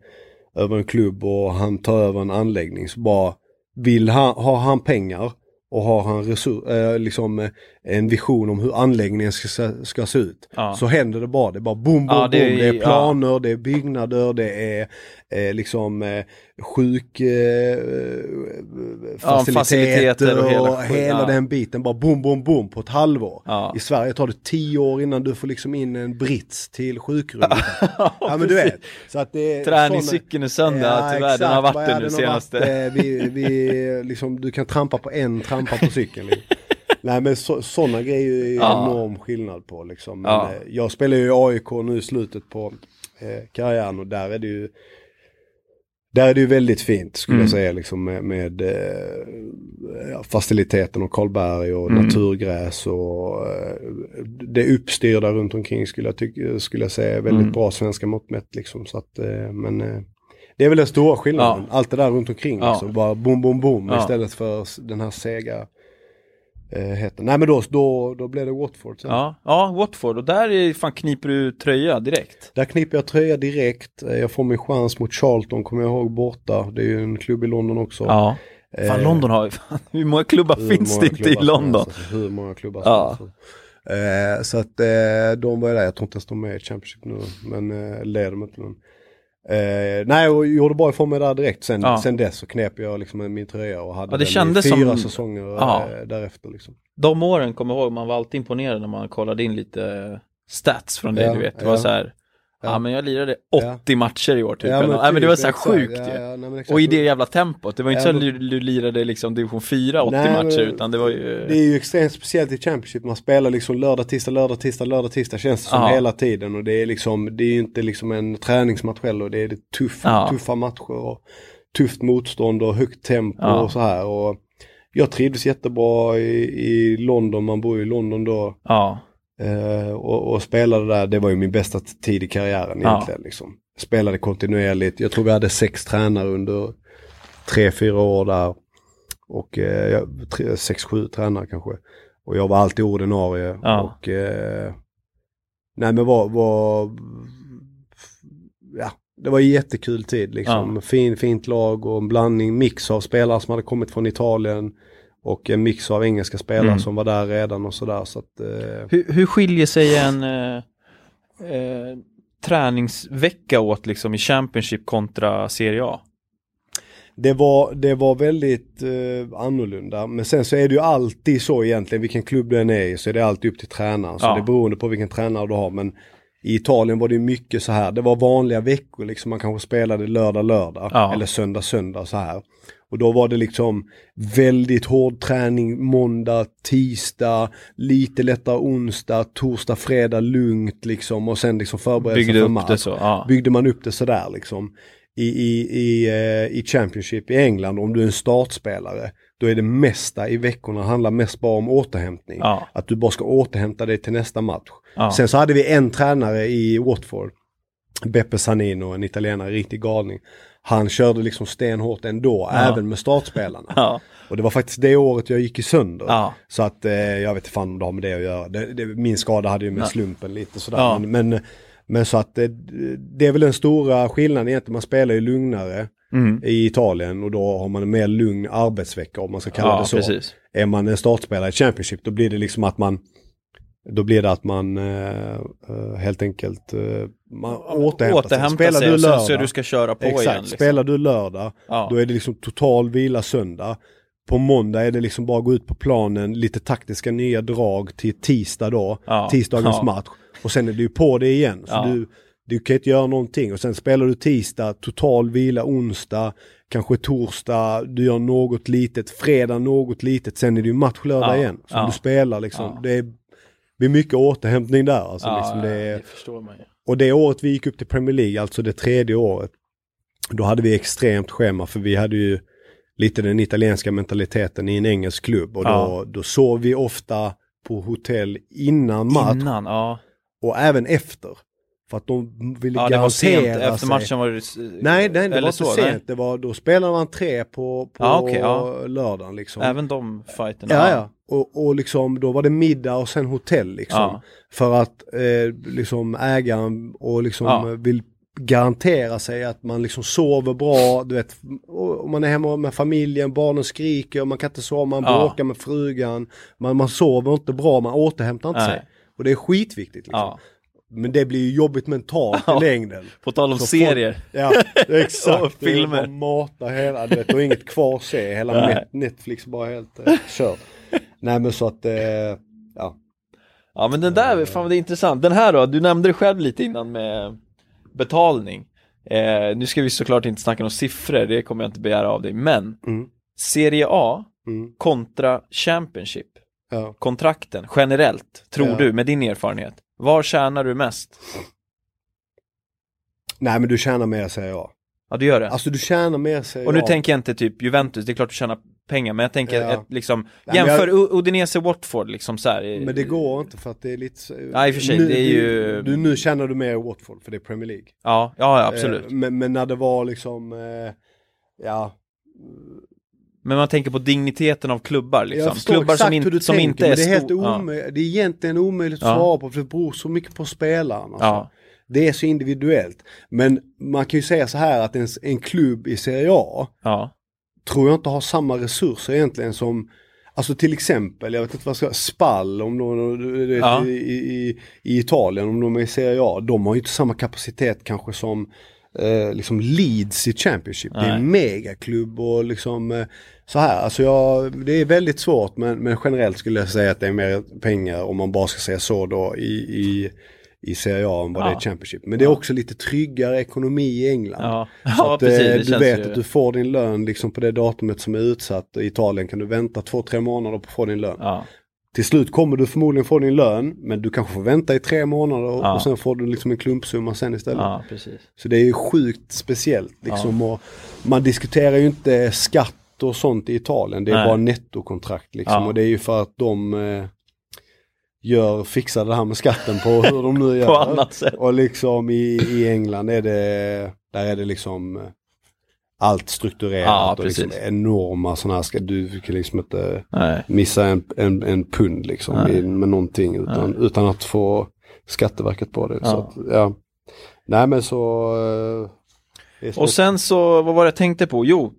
över en klubb och han tar över en anläggning så bara vill han, har han pengar och har han resur, eh, liksom, eh, en vision om hur anläggningen ska, ska se ut. Ja. Så händer det bara. Det är bara boom, boom, Ja, det är- boom. Det är ja. planer, det är byggnader, det är eh, liksom eh, sjuk eh, faciliteter, faciliteter och och hela hela, skit, ja. den biten. Bara boom, boom, boom på ett halvår. Ja. I Sverige tar det tio år innan du får liksom in en brits till sjukrummet. ja men du vet. Så att det Träningscykeln är sönder, Ja, tyvärr. Den har varit det nu senaste. varit, eh, vi, vi, liksom, du kan trampa på en trampa på cykeln. liksom. Nej men sådana grejer är ju Ja. enorm skillnad på liksom. Men, Ja. eh, Jag spelar ju i AIK nu i slutet på eh, karriären och där är det ju där är det ju väldigt fint skulle Mm. jag säga liksom med, med eh, ja, faciliteten och Karlberg och Mm. naturgräs och eh, det uppstyrda runt omkring skulle jag, tycka, skulle jag säga är väldigt Mm. bra svenska mått mätt liksom. Så att, eh, men eh, det är väl den stora skillnaden. Allt det där runt omkring Ja. liksom. Bara boom, boom, boom Ja. istället för den här sega eh, heten. Nej men då, då, då blev det Watford sen. Ja, ja, Watford. Och där är, fan kniper du tröja direkt. Där kniper jag tröja direkt. Eh, Jag får min chans mot Charlton, kommer jag ihåg, borta. Det är ju en klubb i London också. Ja. Fan, Eh, London har ju fan, hur många klubbar hur finns många det inte i London? alltså, hur många klubbar Ja. helst. Eh, så att eh, de var ju där, jag tror inte ens de är i Championship nu, men eh, leder de inte. Men, eh, nej, och gjorde bra ifrån mig där direkt. Sen, Ja. sen dess så knep jag liksom min tröja och hade Ja, det den i fyra som- säsonger Ja. eh, därefter. Liksom. De åren kommer jag ihåg, man var alltid imponerad när man kollade in lite stats från dig, Ja, du vet. Det var så här, ja. Ja. men jag lirade 80 matcher i år typ. Ja, men nej, men det var typ, så här sjukt Ja, ju. ja, nej, men. Och i det jävla tempot, det var ju inte Ja, så att men- du, du lirade liksom division 4 80 Nej, men- matcher, utan det var ju... Det är ju extremt speciellt i Championship. Man spelar liksom lördag, tisdag, lördag, tisdag, lördag, tisdag känns det som Ja. hela tiden. Och det är liksom, det är ju inte liksom en träningsmatch heller. Det är det tuff, Ja. tuffa matcher och tufft motstånd och högt tempo Ja. och så här. Och jag trivdes jättebra i, i London, man bor ju i London då. Ja, Eh, och, och spelade där, det var ju min bästa tid i karriären Ja. egentligen. Liksom. Spelade kontinuerligt, jag tror vi hade sex tränare under tre, fyra år där. Och jag- tre, sex, sju tränare kanske. Och jag var alltid ordinarie. Ja. Och eh, nej men var, var ja, det var en jättekul tid liksom. Ja. Fin, fint lag och en blandning, mix av spelare som hade kommit från Italien. Och en mix av engelska spelare Mm. som var där redan och sådär. Så att, eh, hur, hur skiljer sig en eh, eh, träningsvecka åt liksom i Championship kontra Serie A? Det var, det var väldigt eh, annorlunda. Men sen så är det ju alltid så egentligen, vilken klubb den är i så är det alltid upp till tränaren. Så Ja. det är beroende på vilken tränare du har. Men i Italien var det mycket så här, det var vanliga veckor liksom. Man kanske spelade lördag, lördag. Ja. Eller söndag, söndag så här. Och då var det liksom väldigt hård träning måndag, tisdag, lite lättare onsdag, torsdag, fredag lugnt liksom. Och sen liksom Byggde för match så? Ja. byggde man upp det sådär liksom. I, i, i, eh, I Championship i England, om du är en startspelare, då är det mesta i veckorna handlar mest bara om återhämtning. Ja. Att du bara ska återhämta dig till nästa match. Ja. Sen så hade vi en tränare i Watford, Beppe Sanino, en italienare, riktig galning. Han körde liksom stenhårt ändå, Ja. även med startspelarna. Ja. Och det var faktiskt det året jag gick i sönder. Ja. Så att eh, jag vet inte fan om det har med det att göra. Det, det, min skada hade ju med slumpen lite sådär. Men, men, men så att det, det är väl den stora skillnaden egentligen. Man spelar ju lugnare Mm. i Italien och då har man en mer lugn arbetsvecka om man ska kalla Ja, det så. precis. Är man en startspelare i Championship då blir det liksom att man då blir det att man eh, eh, helt enkelt eh, man återhämtar, sig. Återhämta Spelar sig du lördag, så du ska köra på exakt, igen. Liksom. spelar du lördag Ja. då är det liksom total vila söndag. På måndag är det liksom bara gå ut på planen, lite taktiska nya drag till tisdag då, Ja. tisdagens Ja. match. Och sen är du på det igen. Så du, du kan inte göra någonting. Och sen spelar du tisdag, total vila onsdag, kanske torsdag, du gör något litet, fredag något litet, sen är det ju match lördag igen. Ja. du spelar liksom. Det är, det är mycket återhämtning där. Alltså, Ja, liksom, det det förstår man ju. och det året vi gick upp till Premier League, alltså det tredje året, då hade vi extremt schema för vi hade ju lite den italienska mentaliteten i en engelsk klubb och då, Ja. då sov vi ofta på hotell innan match Innan, ja. och även efter. För att de ville Ja, det var sent. garantera Efter matchen var det... Nej, nej det var inte så, sent. nej. Det var, då spelade man tre på, på Ja, okej, ja. lördagen liksom. Även de fighterna. Ja, ja. Och, och liksom då var det middag och sen hotell liksom. Ja. För att eh, liksom ägaren och liksom Ja. vill garantera sig att man liksom sover bra, du vet, om man är hemma med familjen, barnen skriker, man kan inte sova, man Ja. bråkar med frugan, man, man sover inte bra, man återhämtar inte Nej. sig. Och det är skitviktigt liksom. Ja. Men det blir ju jobbigt mentalt Ja. i längden. På tal om Så serier. Ja, exakt. Och filmer. Man matar hela, du vet, och inget kvar att se. Hela Nej. net, Netflix bara helt eh, kört. Nej men så att, eh, ja. Ja men den där, fan det är intressant. Den här då, du nämnde det själv lite innan med betalning. Eh, nu ska vi såklart inte snacka om siffror, det kommer jag inte begära av dig, men Mm. Serie A Mm, kontra Championship, ja. kontrakten generellt, tror Ja. du med din erfarenhet? Var tjänar du mest? Nej men du tjänar mer säger jag. Ja du gör det. Alltså du tjänar mer säger och nu jag. tänker jag inte typ Juventus, det är klart du tjänar pengar, men jag tänker Ja. ett, liksom, men jämför jag- Udinese Watford liksom så här. Men det går inte för att det är lite... Nej, i och för sig, det är ju- Du, nu tjänar du mer i Watford för det är Premier League. Ja, ja ja, absolut. Eh, men, men när det var liksom, eh, ja. Men man tänker på digniteten av klubbar liksom. Klubbar som, in, som tänker, inte är det är helt ja. Det är egentligen omöjligt att Ja. svara på för det beror så mycket på spelaren. Alltså. Ja. Det är så individuellt. Men man kan ju säga så här att en, en klubb i Serie A Ja, tror jag inte har samma resurser egentligen som Alltså till exempel, jag vet inte vad jag ska Spall om de, du vet, Ja. i, i, i Italien, om de är i Serie A, de har ju inte samma kapacitet kanske som eh, liksom Leeds i Championship. Det är en megaklubb och liksom eh, så här. Alltså jag, det är väldigt svårt men, men generellt skulle jag säga att det är mer pengar om man bara ska säga så då i, i, i Serie A än vad det Ja. är Championship. Men det är också lite tryggare ekonomi i England. ja. Så ja att, precis. eh, Det du vet ju... att du får din lön liksom på det datumet som är utsatt. I Italien kan du vänta två, tre månader på att få din lön. Ja, Till slut kommer du förmodligen få din lön, men du kanske får vänta i tre månader och, Ja. och sen får du liksom en klumpsumma sen istället. ja, precis. Så det är ju sjukt speciellt liksom. Och man diskuterar ju inte skatt och sånt i Italien. Det är Nej. bara nettokontrakt liksom. Ja. Och det är ju för att de eh, gör, fixar det här med skatten på hur de nu gör. På annat sätt. Och liksom i, i England är det, där är det liksom eh, allt strukturerat Ja, och liksom enorma sådana här, ska, du kan liksom inte Nej. missa en, en, en pund liksom Nej. i, med någonting utan, utan att få Skatteverket på det. Så Ja. att, ja. Nej men så... eh. Och sen så, vad var det jag tänkte på? Jo,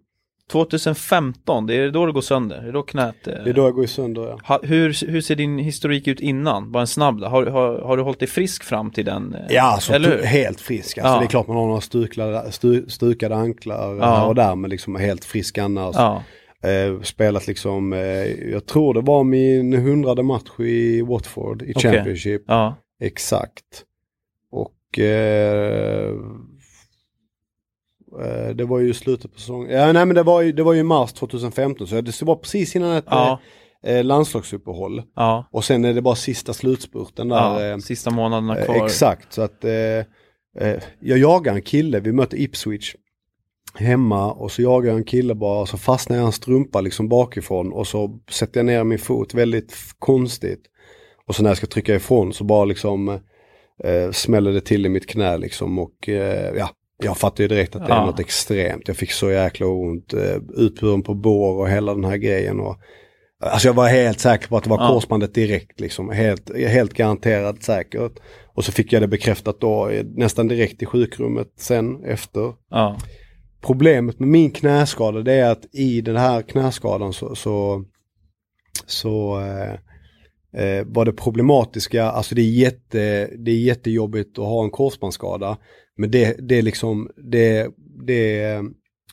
2015, det är då det går sönder. Det är då knät... eh, Det är då jag går sönder ja. Ha, hur, hur ser din historik ut innan? Bara en snabb då. Har, har, har du hållit dig frisk fram till den? eh, Ja, alltså, helt frisk. Alltså, Ja. Det är klart man har några stukade, stu, stukade anklar Ja. här och där men liksom helt frisk annars. Ja, Eh, spelat liksom, eh, jag tror det var min hundrade match i Watford i Okej. Championship. ja, Exakt. Och eh, eh, det var ju slutet på säsongen. Ja, nej men det var ju, det var ju mars 2015 så det var precis innan ett ja, eh, landslagsuppehåll. ja. Och sen är det bara sista slutspurten där. ja. eh, Sista månaderna Eh, kvar. Exakt, så att eh, eh, jag jagar en kille, vi mötte Ipswich hemma och så jagar jag en kille bara och så fastnar jag hans strumpa liksom bakifrån och så sätter jag ner min fot väldigt konstigt. Och så när jag ska trycka ifrån så bara liksom eh, smäller det till i mitt knä liksom och eh, ja, jag fattar ju direkt att det är Ja. något extremt. Jag fick så jäkla ont, eh, utburen på bår och hela den här grejen. Och, alltså jag var helt säker på att det var Ja. korsbandet direkt liksom, helt, helt garanterat säkert. Och så fick jag det bekräftat då nästan direkt i sjukrummet sen efter. Ja. Problemet med min knäskada det är att i den här knäskadan så, så, så eh, eh, var det problematiska, alltså det är, jätte, det är jättejobbigt att ha en korsbandsskada. Men det, det är liksom, det, det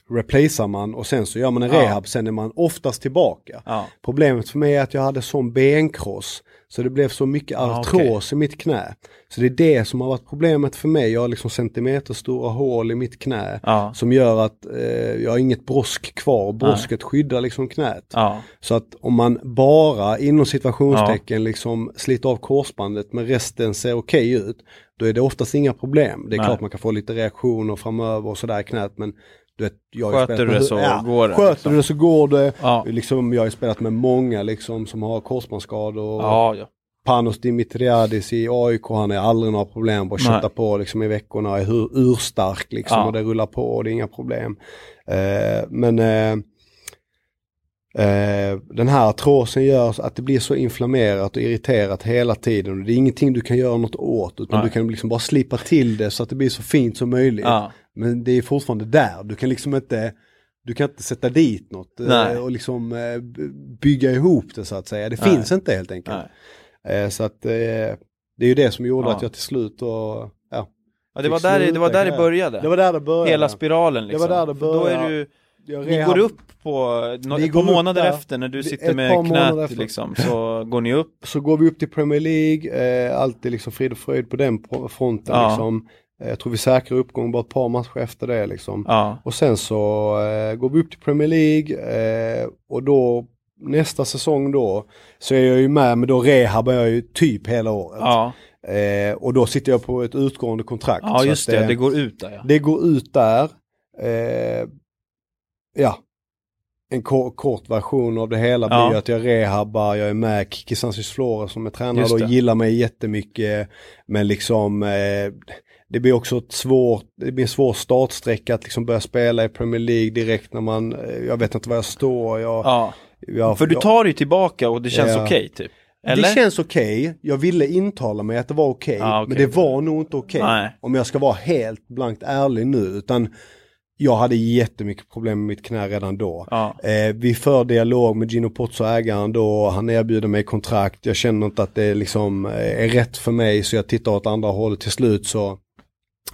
replacear man och sen så gör man en Ja. rehab, sen är man oftast tillbaka. Ja. Problemet för mig är att jag hade sån benkross så det blev så mycket Ah, artros i mitt knä. Så det är det som har varit problemet för mig. Jag har liksom centimeterstora hål i mitt knä Ja. som gör att eh, jag har inget brosk kvar. Brosket skyddar liksom knät. Ja. Så att om man bara inom situationstecken liksom sliter av korsbandet men resten ser okej ut, då är det oftast inga problem. Det är Nej. klart man kan få lite reaktioner framöver och sådär i knät men du vet, jag Sköter du det så går det, Sköter liksom. du det så går det. Ja. Liksom, jag har ju spelat med många liksom, som har korsbandsskador. Ja, ja. Panos Dimitriadis i AIK, han är aldrig några problem. Bara kötta på liksom, i veckorna, är hur, urstark liksom, Ja. och det rullar på och det är inga problem. Eh, men eh, eh, den här artrosen gör att det blir så inflammerat och irriterat hela tiden. Och det är ingenting du kan göra något åt utan Nej. du kan liksom bara slipa till det så att det blir så fint som möjligt. Ja. Men det är fortfarande där, du kan liksom inte du kan inte sätta dit något eh, Nej. och liksom eh, bygga ihop det så att säga. Det Nej. finns inte helt enkelt. Nej. Eh, Så att det är ju det som gjorde Ja. att jag till slut och, ja. Ja, det var där, det var där det började. Det var där det började. Hela spiralen liksom. var där det För Då är började. du, Jag ni går upp på, nå- Vi går månader där. efter när du sitter med knät liksom, så går ni upp. Så går vi upp till Premier League, eh, alltid liksom frid och fröjd på den fronten Ja. liksom. Eh, Jag tror vi säkrar uppgång bara ett par matcher efter det liksom. Ja, Och sen så eh, går vi upp till Premier League eh, och då nästa säsong då så är jag ju med men då rehabar jag ju typ hela året. ja, Eh, och då sitter jag på ett utgående kontrakt. ja just det, eh, det går ut där ja. Det går ut där. Eh, ja. En ko- kort version av det hela blir Ja. ju att jag rehabbar, jag är med Kiki Sansis Flora som är tränare och det. gillar mig jättemycket. Men liksom eh, det blir också ett svårt, det blir en svår startsträcka att liksom börja spela i Premier League direkt när man, eh, jag vet inte var jag står. Jag, ja. jag, För du tar dig tillbaka och det känns Ja. okej typ. Eller? Det känns okej, jag ville intala mig att det var okej, Ja, okej. men det var nog inte okej. Nej. Om jag ska vara helt blankt ärlig nu, utan jag hade jättemycket problem med mitt knä redan då. Ja. Eh, vi för dialog med Gino Pozzo, ägaren då, han erbjuder mig kontrakt, jag känner inte att det liksom eh, är rätt för mig så jag tittar åt andra hållet. Till slut så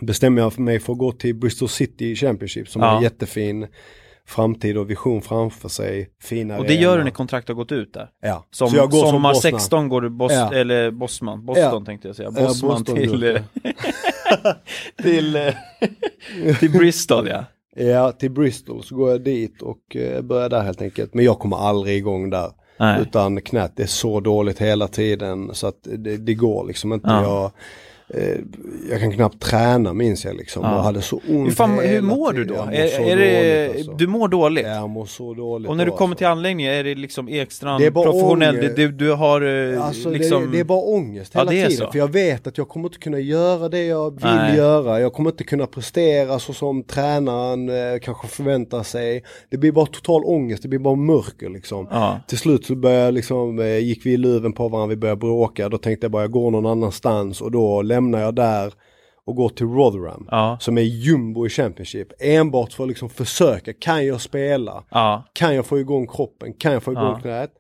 bestämmer jag för mig för att gå till Bristol City Championship som Ja. har en jättefin framtid och vision framför sig. Fina Och det gör du när kontraktet har gått ut där. Ja. Som, Så jag går som sommar Bosna. 16 går du Bos Ja. eller Bosman, Boston Ja. tänkte jag säga. Bosman Boston till, till, eh, till Bristol ja. Ja, till Bristol så går jag dit och eh, börjar där helt enkelt. Men jag kommer aldrig igång där. Nej. Utan knät är så dåligt hela tiden så att det, det går liksom inte. Ja. Jag, eh, jag kan knappt träna minns jag liksom. Ja. Och hade så ont Hur, fan, hur mår du då? Är, är det, alltså. Du mår dåligt? Ja, jag mår så dåligt. Och när du då, kommer alltså. till anläggningen, är det liksom Ekstrand Det professionell? ångest. Du, du har eh, Alltså liksom... det, det är bara ångest Ja, hela är tiden. så. För jag vet att jag kommer inte kunna göra det jag vill Nej. göra. Jag kommer inte kunna prestera så som tränaren eh, kanske förväntar sig. Det blir bara total ångest, det blir bara mörker liksom. Ja. Till slut så började liksom, eh, gick vi i luven på varandra, vi började bråka. Då tänkte jag bara jag går någon annanstans och då lämnar jag där och går till Rotherham. Ja. Som är jumbo i Championship. Enbart för att liksom försöka, kan jag spela? Ja. Kan jag få igång kroppen? Kan jag få igång Ja. knät?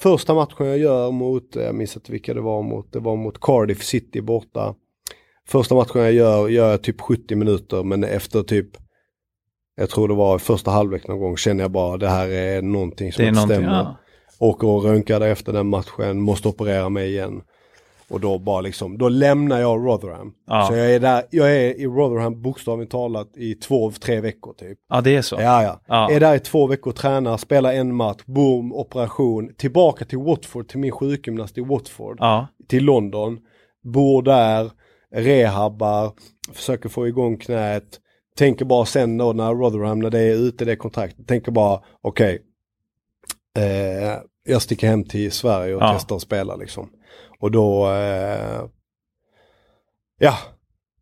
Första matchen jag gör mot, jag minns inte vilka det var mot, det var mot Cardiff City borta. Första matchen jag gör, gör jag typ 70 minuter men efter typ, jag tror det var första halvlek någon gång, känner jag bara det här är någonting som inte stämmer. ja. Åker och röntgade efter den matchen, måste operera mig igen. Och då bara liksom, då lämnar jag Rotherham. Ja. Så jag är där, jag är i Rotherham bokstavligt talat i två, tre veckor typ. ja, det är så. Ja, ja. Ja. Är där i två veckor, tränar, spelar en match, boom, operation. Tillbaka till Watford, till min sjukgymnast i Watford. Ja. Till London. Bor där, rehabbar, försöker få igång knät. tänker bara sen då när Rotherham, när det är ute det kontraktet, tänker bara okej, eh, jag sticker hem till Sverige och Ja. testar att spela liksom. Och då, eh, ja,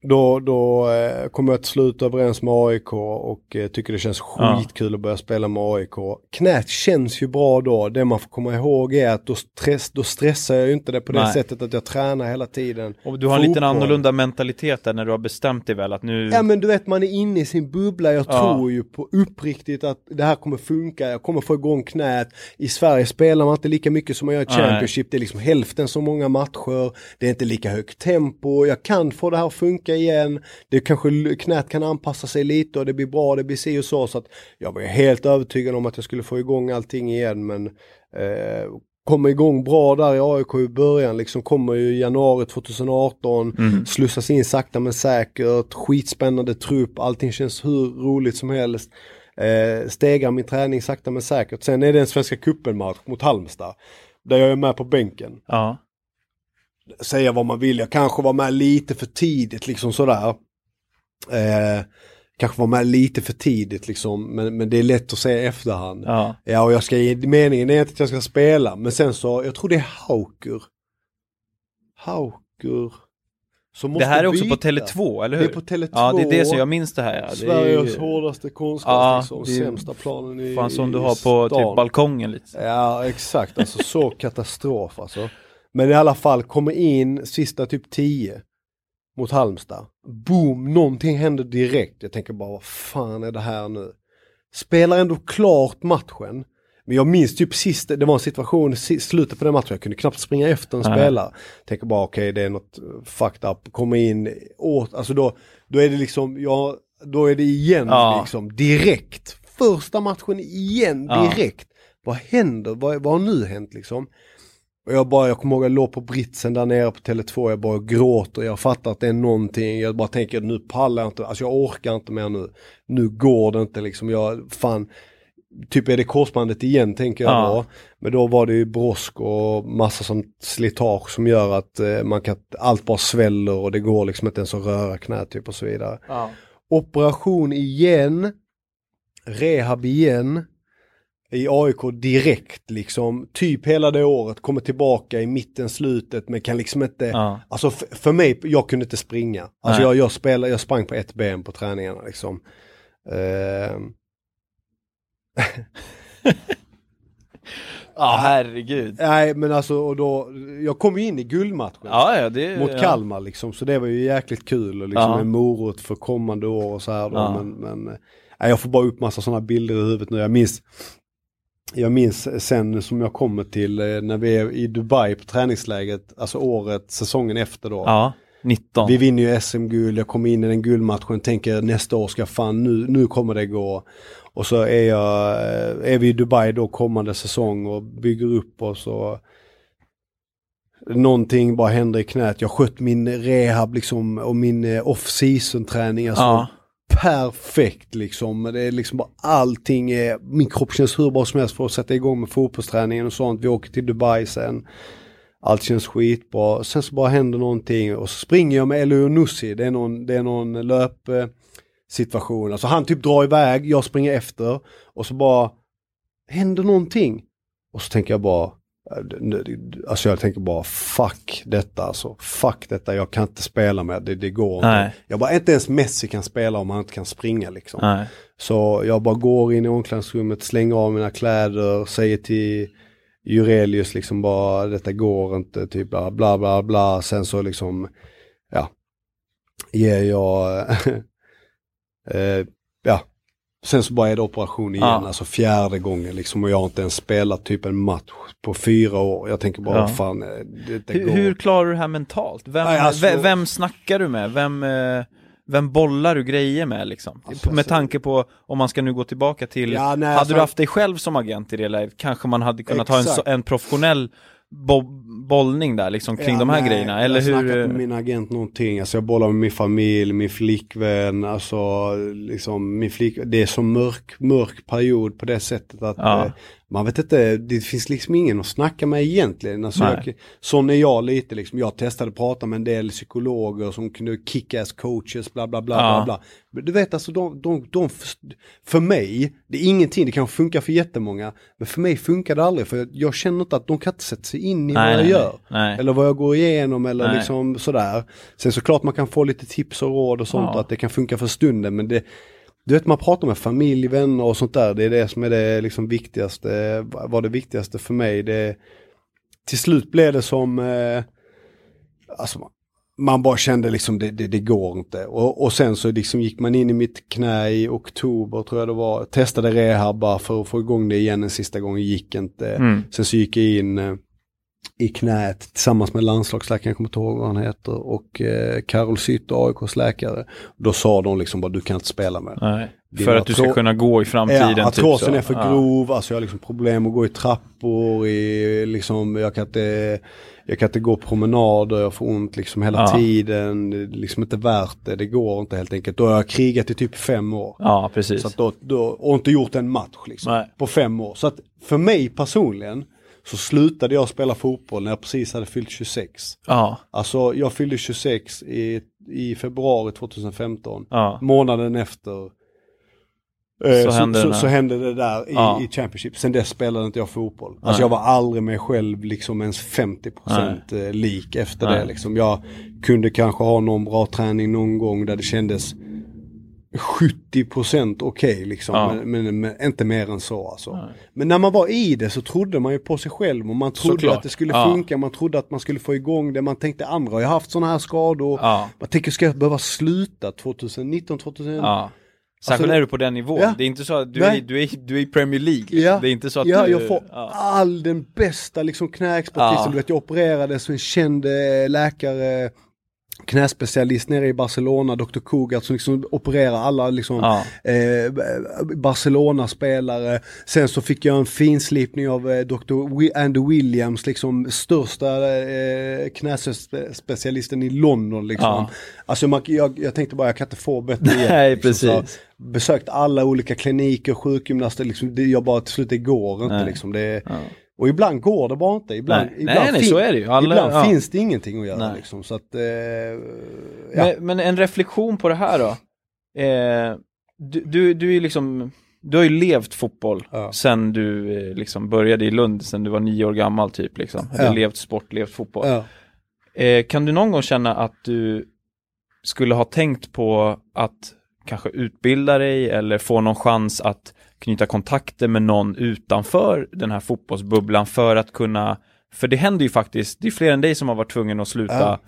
då, då eh, kommer jag till slut överens med AIK och eh, tycker det känns Ja. skitkul att börja spela med AIK. Knät känns ju bra då. Det man får komma ihåg är att då, stress, då stressar jag ju inte det på det Nej. sättet att jag tränar hela tiden. Och du har en liten Fotboll. annorlunda mentalitet där när du har bestämt dig väl att nu... Ja men du vet man är inne i sin bubbla. Jag Ja. tror ju på uppriktigt att det här kommer funka. Jag kommer få igång knät. I Sverige spelar man inte lika mycket som man gör i Nej. Championship. Det är liksom hälften så många matcher. Det är inte lika högt tempo. Jag kan få det här att funka igen. Det kanske knät kan anpassa sig lite och det blir bra. Det blir si och så. Så att jag var helt övertygad om att jag skulle få igång allting igen. Men eh, kommer igång bra där i AIK i början. Liksom kommer ju i januari 2018. Mm. Slussas in sakta men säkert. Skitspännande trupp. Allting känns hur roligt som helst. Eh, stegar min träning sakta men säkert. Sen är det en Svenska cupen-match mot Halmstad. Där jag är med på bänken. Ja. Säga vad man vill. Jag kanske var med lite för tidigt liksom sådär. Eh, kanske var med lite för tidigt liksom. Men, men det är lätt att säga i efterhand. Ja. Ja, och jag ska, meningen är inte att jag ska spela, men sen så, jag tror det är Hauker. Hauker. Som Det här är också byta. på Tele2, eller Det hur? är på Tele2. Ja, det är det som jag minns det här. Ja. Det Sveriges ju hårdaste konstgräs Ja, liksom. det är Sämsta planen i fan som du har på stan. typ balkongen lite. Ja, exakt. Alltså så katastrof alltså. Men i alla fall, kommer in sista typ 10 mot Halmstad. Boom, någonting händer direkt. Jag tänker bara, vad fan är det här nu? Spelar ändå klart matchen. Men jag minns typ sista, det var en situation i slutet på den matchen, jag kunde knappt springa efter en Nej. spelare. Tänker bara okej det är något fucked up, kommer in åt, alltså då, då är det liksom, ja, då är det igen Ja. liksom, direkt. Första matchen igen, Ja. direkt. Vad händer? Vad, vad har nu hänt liksom? Och jag bara, jag kommer ihåg jag låg på britsen där nere på Tele2, jag bara gråter, jag fattar att det är någonting, jag bara tänker nu pallar jag inte, alltså jag orkar inte mer nu. Nu går det inte liksom, jag, fan, typ är det korsbandet igen tänker jag Ja. då. Men då var det ju brosk och massa som slitage som gör att eh, man kan, allt bara sväller och det går liksom inte ens att röra knät typ och så vidare. Ja. Operation igen, rehab igen, i AIK direkt liksom, typ hela det året, kommer tillbaka i mitten, slutet men kan liksom inte, Ja. alltså för mig, jag kunde inte springa. Alltså Nej. jag, jag spelade, jag sprang på ett ben på träningarna liksom. Ehm, ja, herregud. nej men alltså, och då, jag kom ju in i guldmatchen. Ja, ja, det... Mot. Kalmar liksom, så det var ju jäkligt kul och liksom Ja. en morot för kommande år och så här då. Men, men nej, jag får bara upp massa sådana bilder i huvudet nu. Jag minns, jag minns sen som jag kommer till eh, när vi är i Dubai på träningsläget, alltså året, säsongen efter då. Ja, 19. Vi vinner ju SM-guld, jag kommer in i den guldmatchen, tänker nästa år ska fan, nu, nu kommer det gå. Och så är, jag, eh, är vi i Dubai då kommande säsong och bygger upp oss och någonting bara händer i knät. Jag skött min rehab liksom och min eh, off-season träning. Alltså, Ja. Perfekt liksom. Det är liksom bara allting är, min kropp känns hur bra som helst för att sätta igång med fotbollsträningen och sånt. Vi åker till Dubai sen. Allt känns skitbra. Sen så bara händer någonting och så springer jag med Elio Nussi. Det är någon, det är någon löp eh, situation. Alltså han typ drar iväg, jag springer efter och så bara händer någonting. Och så tänker jag bara, alltså jag tänker bara fuck detta alltså. Fuck detta, jag kan inte spela med det, det går inte. Nej. Jag bara, inte ens Messi kan spela om han inte kan springa liksom. Nej. Så jag bara går in i omklädningsrummet, slänger av mina kläder, säger till Jurelius liksom bara detta går inte, typ bla bla bla bla. Sen så liksom, ja, ger jag, eh, sen så bara är det operation igen, Ja. alltså fjärde gången liksom och jag har inte ens spelat typ en match på fyra år. Jag tänker bara, Ja. fan, eh, det, det Hur, går. hur klarar du det här mentalt? Vem, Nej, alltså- ve- vem snackar du med? Vem, eh, vem bollar du grejer med liksom? Alltså, med alltså- tanke på, om man ska nu gå tillbaka till, Ja, nej, hade alltså- du haft dig själv som agent i det läget, kanske man hade kunnat ha en, Exakt. en professionell bo- bollning där liksom kring Ja, de här nej, grejerna, eller Jag har hur? snackat med min agent någonting, alltså jag bollar med min familj, min flickvän, alltså liksom min flick, det är så mörk, mörk period på det sättet att Ja. eh, man vet inte, det finns liksom ingen att snacka med egentligen. Alltså jag, sån är jag lite liksom. Jag testade att prata med en del psykologer som kunde kick-ass coaches, bla bla bla. Ja. bla, bla. Du vet alltså, de, de, de, för mig, det är ingenting, det kan funka för jättemånga. Men för mig funkar det aldrig, för jag känner inte att de kan inte sätta sig in i Nej, vad jag nej, gör. nej. Eller vad jag går igenom eller liksom sådär. Sen såklart man kan få lite tips och råd och sånt Ja. att det kan funka för stunden men det du vet man pratar med familj, vänner och sånt där. Det är det som är det liksom viktigaste, var det viktigaste för mig. Det, till slut blev det som, eh, alltså man- bara kände liksom det, det, det går inte. Och, och sen så liksom gick man in i mitt knä i oktober tror jag det var. Testade rehab bara för att få igång det igen en sista gång, gick inte. Mm. Sen så gick jag in eh, i knät tillsammans med landslagsläkaren, jag kommer inte ihåg vad han heter, och eh, Carol Sytter, AIKs läkare. Då sa de liksom bara du kan inte spela med. Nej. För att du ska kunna gå i framtiden. Ja, typ artrosen så. är för Ja. grov, alltså jag har liksom problem att gå i trappor, i, liksom, jag, kan inte, jag kan inte gå promenader, jag får ont liksom hela Ja. tiden, det är liksom inte värt det, det går inte helt enkelt. Då har jag krigat i typ fem år. Ja, precis. Så då, då, och inte gjort en match liksom, Nej. på fem år. Så att för mig personligen så slutade jag spela fotboll när jag precis hade fyllt 26. Ja, Alltså jag fyllde 26 i, i februari 2015. ja. Månaden efter eh, Så så, hände så, det så, där. hände det där i, Ja. i Championship. Sen dess spelade inte jag fotboll. Nej. Alltså jag var aldrig mig själv liksom ens 50% eh, lik efter Nej. det. Liksom. Jag kunde kanske ha någon bra träning någon gång där det kändes 70% okej liksom. Ja. Men, men, men inte mer än så alltså. Nej. Men när man var i det så trodde man ju på sig själv och man trodde Såklart. att det skulle Ja. funka, man trodde att man skulle få igång det, man tänkte andra har ju haft sådana här skador. Ja. Man tänker, ska jag behöva sluta 2019, 2000? ja. Särskilt Alltså, när du är på den nivån. Ja. Det är inte så att du, Nej. är, du, är, du är i Premier League. Liksom. Det är inte så att ja du... jag får all den bästa liksom knäexpertisen. Du vet, jag opererades en känd läkare, knäspecialist nere i Barcelona, Dr. Kugart, som liksom opererar alla liksom Ja. eh, Barcelona-spelare. Sen så fick jag en finslipning av eh, Dr. Andy Williams, liksom största eh, knäspecialisten i London liksom. Ja. Alltså man, jag, jag tänkte bara jag kan inte få bättre hjälp. Nej, liksom. Så precis. besökt alla olika kliniker, sjukgymnaster, liksom, det, jag bara till slut, det går inte Nej. liksom. Det, Ja. Och ibland går det bara inte. Ibland, Nej. ibland Nej, nej, så är det ju. Alla- ibland ja. finns det ingenting att göra liksom. Så att, eh, ja. Men, men en reflektion på det här då. Eh, du, du, du är liksom, du har ju levt fotboll Ja. sen du eh, liksom började i Lund, sen du var nio år gammal typ liksom. Du Ja. har levt sport, levt fotboll. Eh, kan du någon gång känna att du skulle ha tänkt på att kanske utbilda dig eller få någon chans att knyta kontakter med någon utanför den här fotbollsbubblan för att kunna, för det händer ju faktiskt, det är fler än dig som har varit tvungen att sluta, Ja.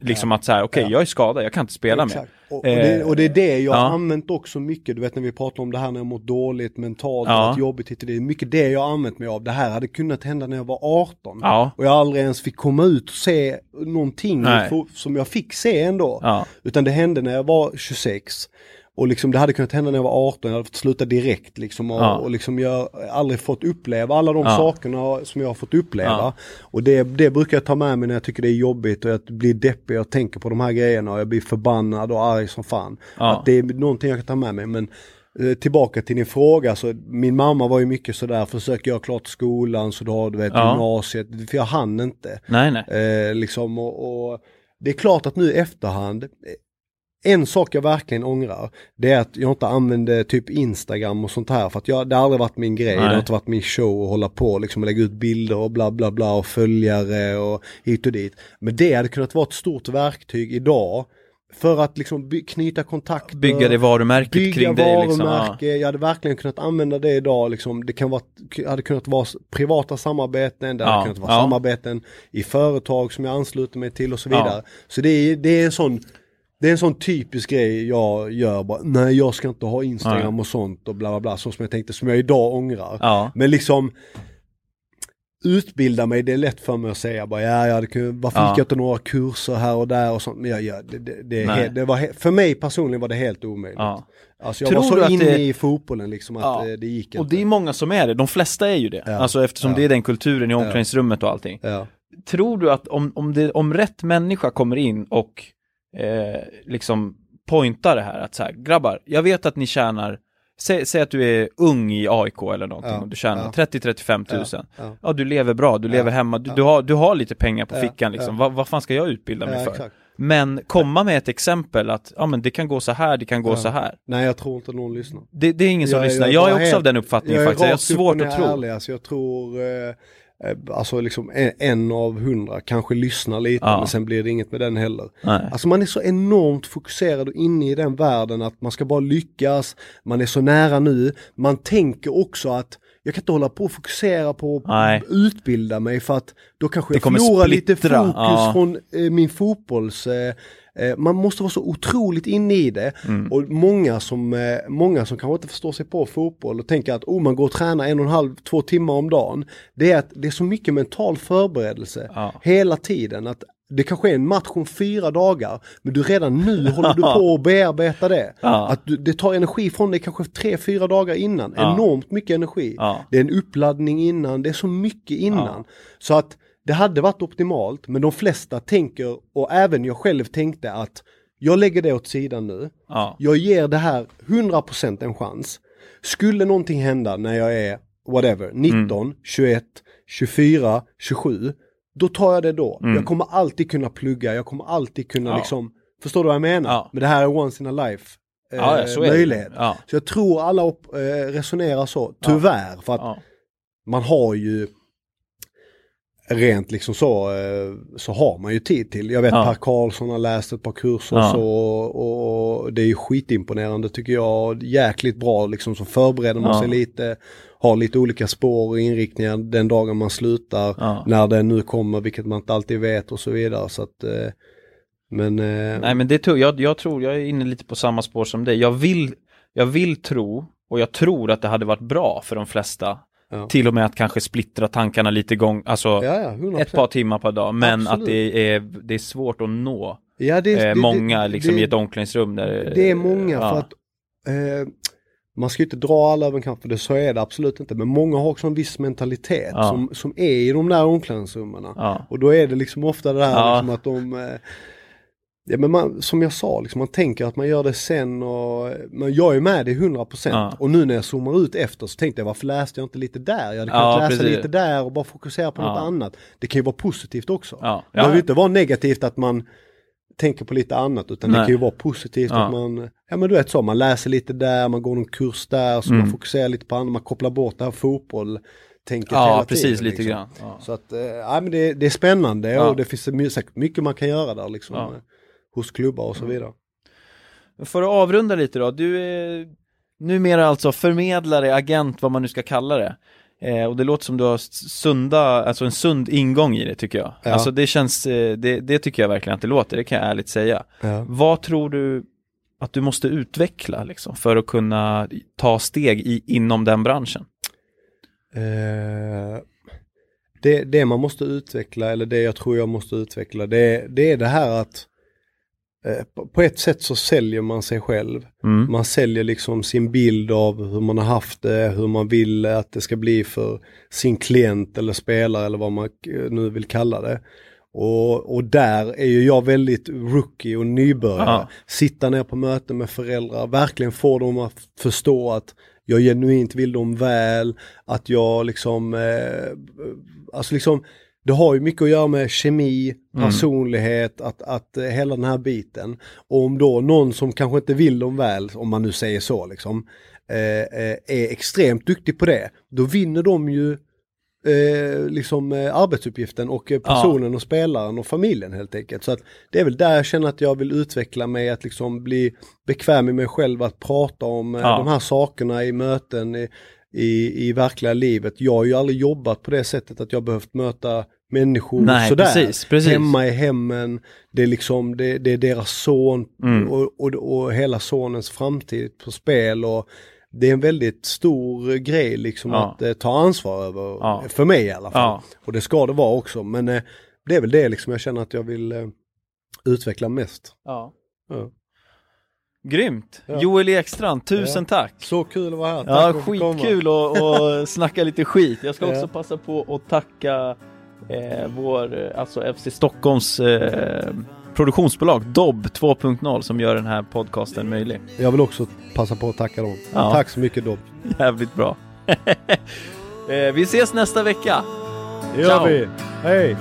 liksom att så här, okej Ja. jag är skadad, jag kan inte spela mer. Exakt. Och, och, det, och det är det jag har Ja. använt också mycket, du vet när vi pratar om det här när jag mått dåligt mentalt, Ja. ja. att jobbigt hit det är mycket det jag har använt mig av. Det här hade kunnat hända när jag var 18. Ja, Och jag aldrig ens fick komma ut och se någonting Nej. som jag fick se ändå. ja, Utan det hände när jag var 26. Och liksom det hade kunnat hända när jag var 18, jag hade fått sluta direkt liksom. Och, Ja. och liksom jag har aldrig fått uppleva alla de Ja. sakerna som jag har fått uppleva. Ja. Och det, det brukar jag ta med mig när jag tycker det är jobbigt och jag blir deppig och tänker på de här grejerna och jag blir förbannad och arg som fan. Att det är någonting jag kan ta med mig. Men eh, tillbaka till din fråga, så min mamma var ju mycket sådär, försök göra klart skolan så du har du vet Ja. gymnasiet, för jag hann inte. nej nej. Eh, liksom och, och det är klart att nu i efterhand, en sak jag verkligen ångrar, det är att jag inte använde typ Instagram och sånt här för att jag, det har aldrig varit min grej, det Nej. har inte varit min show att hålla på liksom och lägga ut bilder och bla bla bla och följare och hit och dit. Men det hade kunnat vara ett stort verktyg idag för att liksom by- knyta kontakter. Bygga det varumärket Bygga kring dig liksom. Ja. varumärke, jag hade verkligen kunnat använda det idag. Liksom. Det kan vara, hade kunnat vara privata samarbeten, det hade Ja, kunnat vara ja. samarbeten i företag som jag ansluter mig till och så vidare. Så det är, det är en sån det är en sån typisk grej jag gör bara, nej jag ska inte ha Instagram Nej. och sånt och bla bla bla, så som jag tänkte, som jag idag ångrar. Ja. Men liksom utbilda mig, det är lätt för mig att säga bara, ja, jag hade kunnat, varför Ja. gick jag inte några kurser här och där och sånt, men jag, jag, det, det, det, helt, det var, för mig personligen var det helt omöjligt. Ja. Alltså jag Tror var så inne det- i fotbollen liksom att Ja. eh, det gick Och inte. det är många som är det, de flesta är ju det. Ja. Alltså eftersom Ja. det är den kulturen i omklädningsrummet och allting. Ja. Tror du att om, om, det, om rätt människa kommer in och eh, liksom pointar det här att så här, grabbar, jag vet att ni tjänar säg, säg att du är ung i AIK eller någonting Ja, och du tjänar ja. 30-35 tusen. Ja. Ja, du lever bra, du lever hemma, du, du, har, du har lite pengar på fickan liksom. ja. Vad, fan ska jag utbilda mig för? exakt. Men komma med ett exempel att, ja men det kan gå så här, det kan gå så här. Nej, jag tror inte någon lyssnar. Det, det är ingen som Jag är- lyssnar. jag Jag är också helt- av den uppfattningen faktiskt. Jag har svårt att tro. Ärlig. Alltså, jag tror, eh, alltså liksom en, en av hundra kanske lyssnar lite, Ja. men sen blir det inget med den heller. Nej. Alltså man är så enormt fokuserad och inne i den världen att man ska bara lyckas, man är så nära nu. Man tänker också att jag kan inte hålla på och fokusera på att Nej. utbilda mig för att då kanske Det jag förlorar lite splittra, fokus ja. från eh, min fotbolls... Eh, eh, man måste vara så otroligt inne i det. Mm. Och många som, eh, många som kanske inte förstår sig på fotboll och tänker att oh, man går och tränar en och en halv, två timmar om dagen. Det är att det är så mycket mental förberedelse Ja. hela tiden. Att det kanske är en match om fyra dagar, men du redan nu håller du på att bearbeta det. Ja. Att du, det tar energi från dig kanske tre, fyra dagar innan. Ja. Enormt mycket energi. Ja. Det är en uppladdning innan, det är så mycket innan. Så att det hade varit optimalt, men de flesta tänker, och även jag själv tänkte att jag lägger det åt sidan nu. Ja. Jag ger det här 100% en chans. Skulle någonting hända när jag är whatever, 19, 21, 24, 27, då tar jag det då. Mm. Jag kommer alltid kunna plugga, jag kommer alltid kunna Ja. liksom, förstår du vad jag menar? Ja. Men det här är once in a life eh, Ja, så möjlighet. Så jag tror alla eh, resonerar så, tyvärr, för att man har ju rent liksom så, eh, så har man ju tid till. Jag vet Ja. Per Karlsson har läst ett par kurser Ja. så och, och det är ju skitimponerande tycker jag. Jäkligt bra liksom så förbereder man Ja. sig lite. Har lite olika spår och inriktningar den dagen man slutar. Ja. När det nu kommer, vilket man inte alltid vet och så vidare. Så att, eh, men eh, Nej men det tror jag, jag tror, jag är inne lite på samma spår som dig. Jag vill, jag vill tro, och jag tror att det hade varit bra för de flesta. Ja. Till och med att kanske splittra tankarna lite gång, alltså ja, ja, 100%. ett par timmar per dag. Men Absolut. att det är, det är svårt att nå ja, det, eh, det- många det- liksom det- i ett omklädningsrum där Det är många ja. för att eh, man ska ju inte dra alla över en kam för det så är det absolut inte. Men många har också en viss mentalitet som, som är i de där omklädningsrummen. Och då är det liksom ofta det här liksom att de eh, Ja men man, som jag sa, liksom, man tänker att man gör det sen och men jag är med i 100% Ja. och nu när jag zoomar ut efter så tänkte jag varför läste jag inte lite där? Jag hade Ja, kunnat läsa precis. lite där och bara fokusera på något Ja. annat. Det kan ju vara positivt också. Ja. Det behöver Ja. inte vara negativt att man tänker på lite annat utan det Nej. kan ju vara positivt Ja. att man, ja men du vet så, man läser lite där, man går någon kurs där, så Mm. man fokuserar lite på annat, man kopplar bort det här fotboll tänket Ja, hela precis, tiden, lite liksom. grann. Ja. Så att, ja men det, det är spännande Ja. och det finns säkert mycket man kan göra där liksom. Ja. Mm. Hos klubbar och så vidare. För att avrunda lite då, du är numera alltså förmedlare, agent, vad man nu ska kalla det. Eh, och det låter som du har sunda, alltså en sund ingång i det tycker jag. Ja. Alltså det känns, eh, det, det tycker jag verkligen att det låter, det kan jag ärligt säga. Ja. Vad tror du att du måste utveckla liksom, för att kunna ta steg i, inom den branschen? Eh, det, det man måste utveckla, eller det jag tror jag måste utveckla, det, det är det här att på- på ett sätt så säljer man sig själv. Mm. Man säljer liksom sin bild av hur man har haft det, hur man vill att det ska bli för sin klient eller spelare eller vad man eh, nu vill kalla det. Och, och där är ju jag väldigt rookie och nybörjare. Ja. Sitta ner på möten med föräldrar, verkligen få dem att förstå att jag genuint vill dem väl, att jag liksom, eh, alltså liksom, det har ju mycket att göra med kemi, Mm. personlighet, att, att eh, hela den här biten. Och om då någon som kanske inte vill dem väl, om man nu säger så liksom, eh, eh, är extremt duktig på det, då vinner de ju eh, liksom eh, arbetsuppgiften och eh, personen och spelaren och familjen helt enkelt. Så att det är väl där jag känner att jag vill utveckla mig, att liksom bli bekväm i mig själv, att prata om Ja. de här sakerna i möten i, i, i verkliga livet. Jag har ju aldrig jobbat på det sättet att jag behövt möta människor Nej, sådär. precis, precis. Hemma i hemmen, det är liksom, det, det är deras son Mm. och, och, och hela sonens framtid på spel och det är en väldigt stor grej liksom Ja. att eh, ta ansvar över, Ja. för mig i alla fall. Ja. Och det ska det vara också, men eh, det är väl det liksom jag känner att jag vill eh, utveckla mest. Ja. Ja. Grymt! Ja. Joel Ekstrand, tusen tack! Så kul att vara här. Ja, Tack komma. skitkul att att snacka lite skit. Jag ska också Ja. passa på att tacka eh, vår, eh, alltså FC Stockholms eh, produktionsbolag Dobb 2.0 som gör den här podcasten möjlig. Jag vill också passa på att tacka dem. Ja. Tack så mycket Dobb. Jävligt bra. eh, vi ses nästa vecka. Det Ciao. vi. Hej!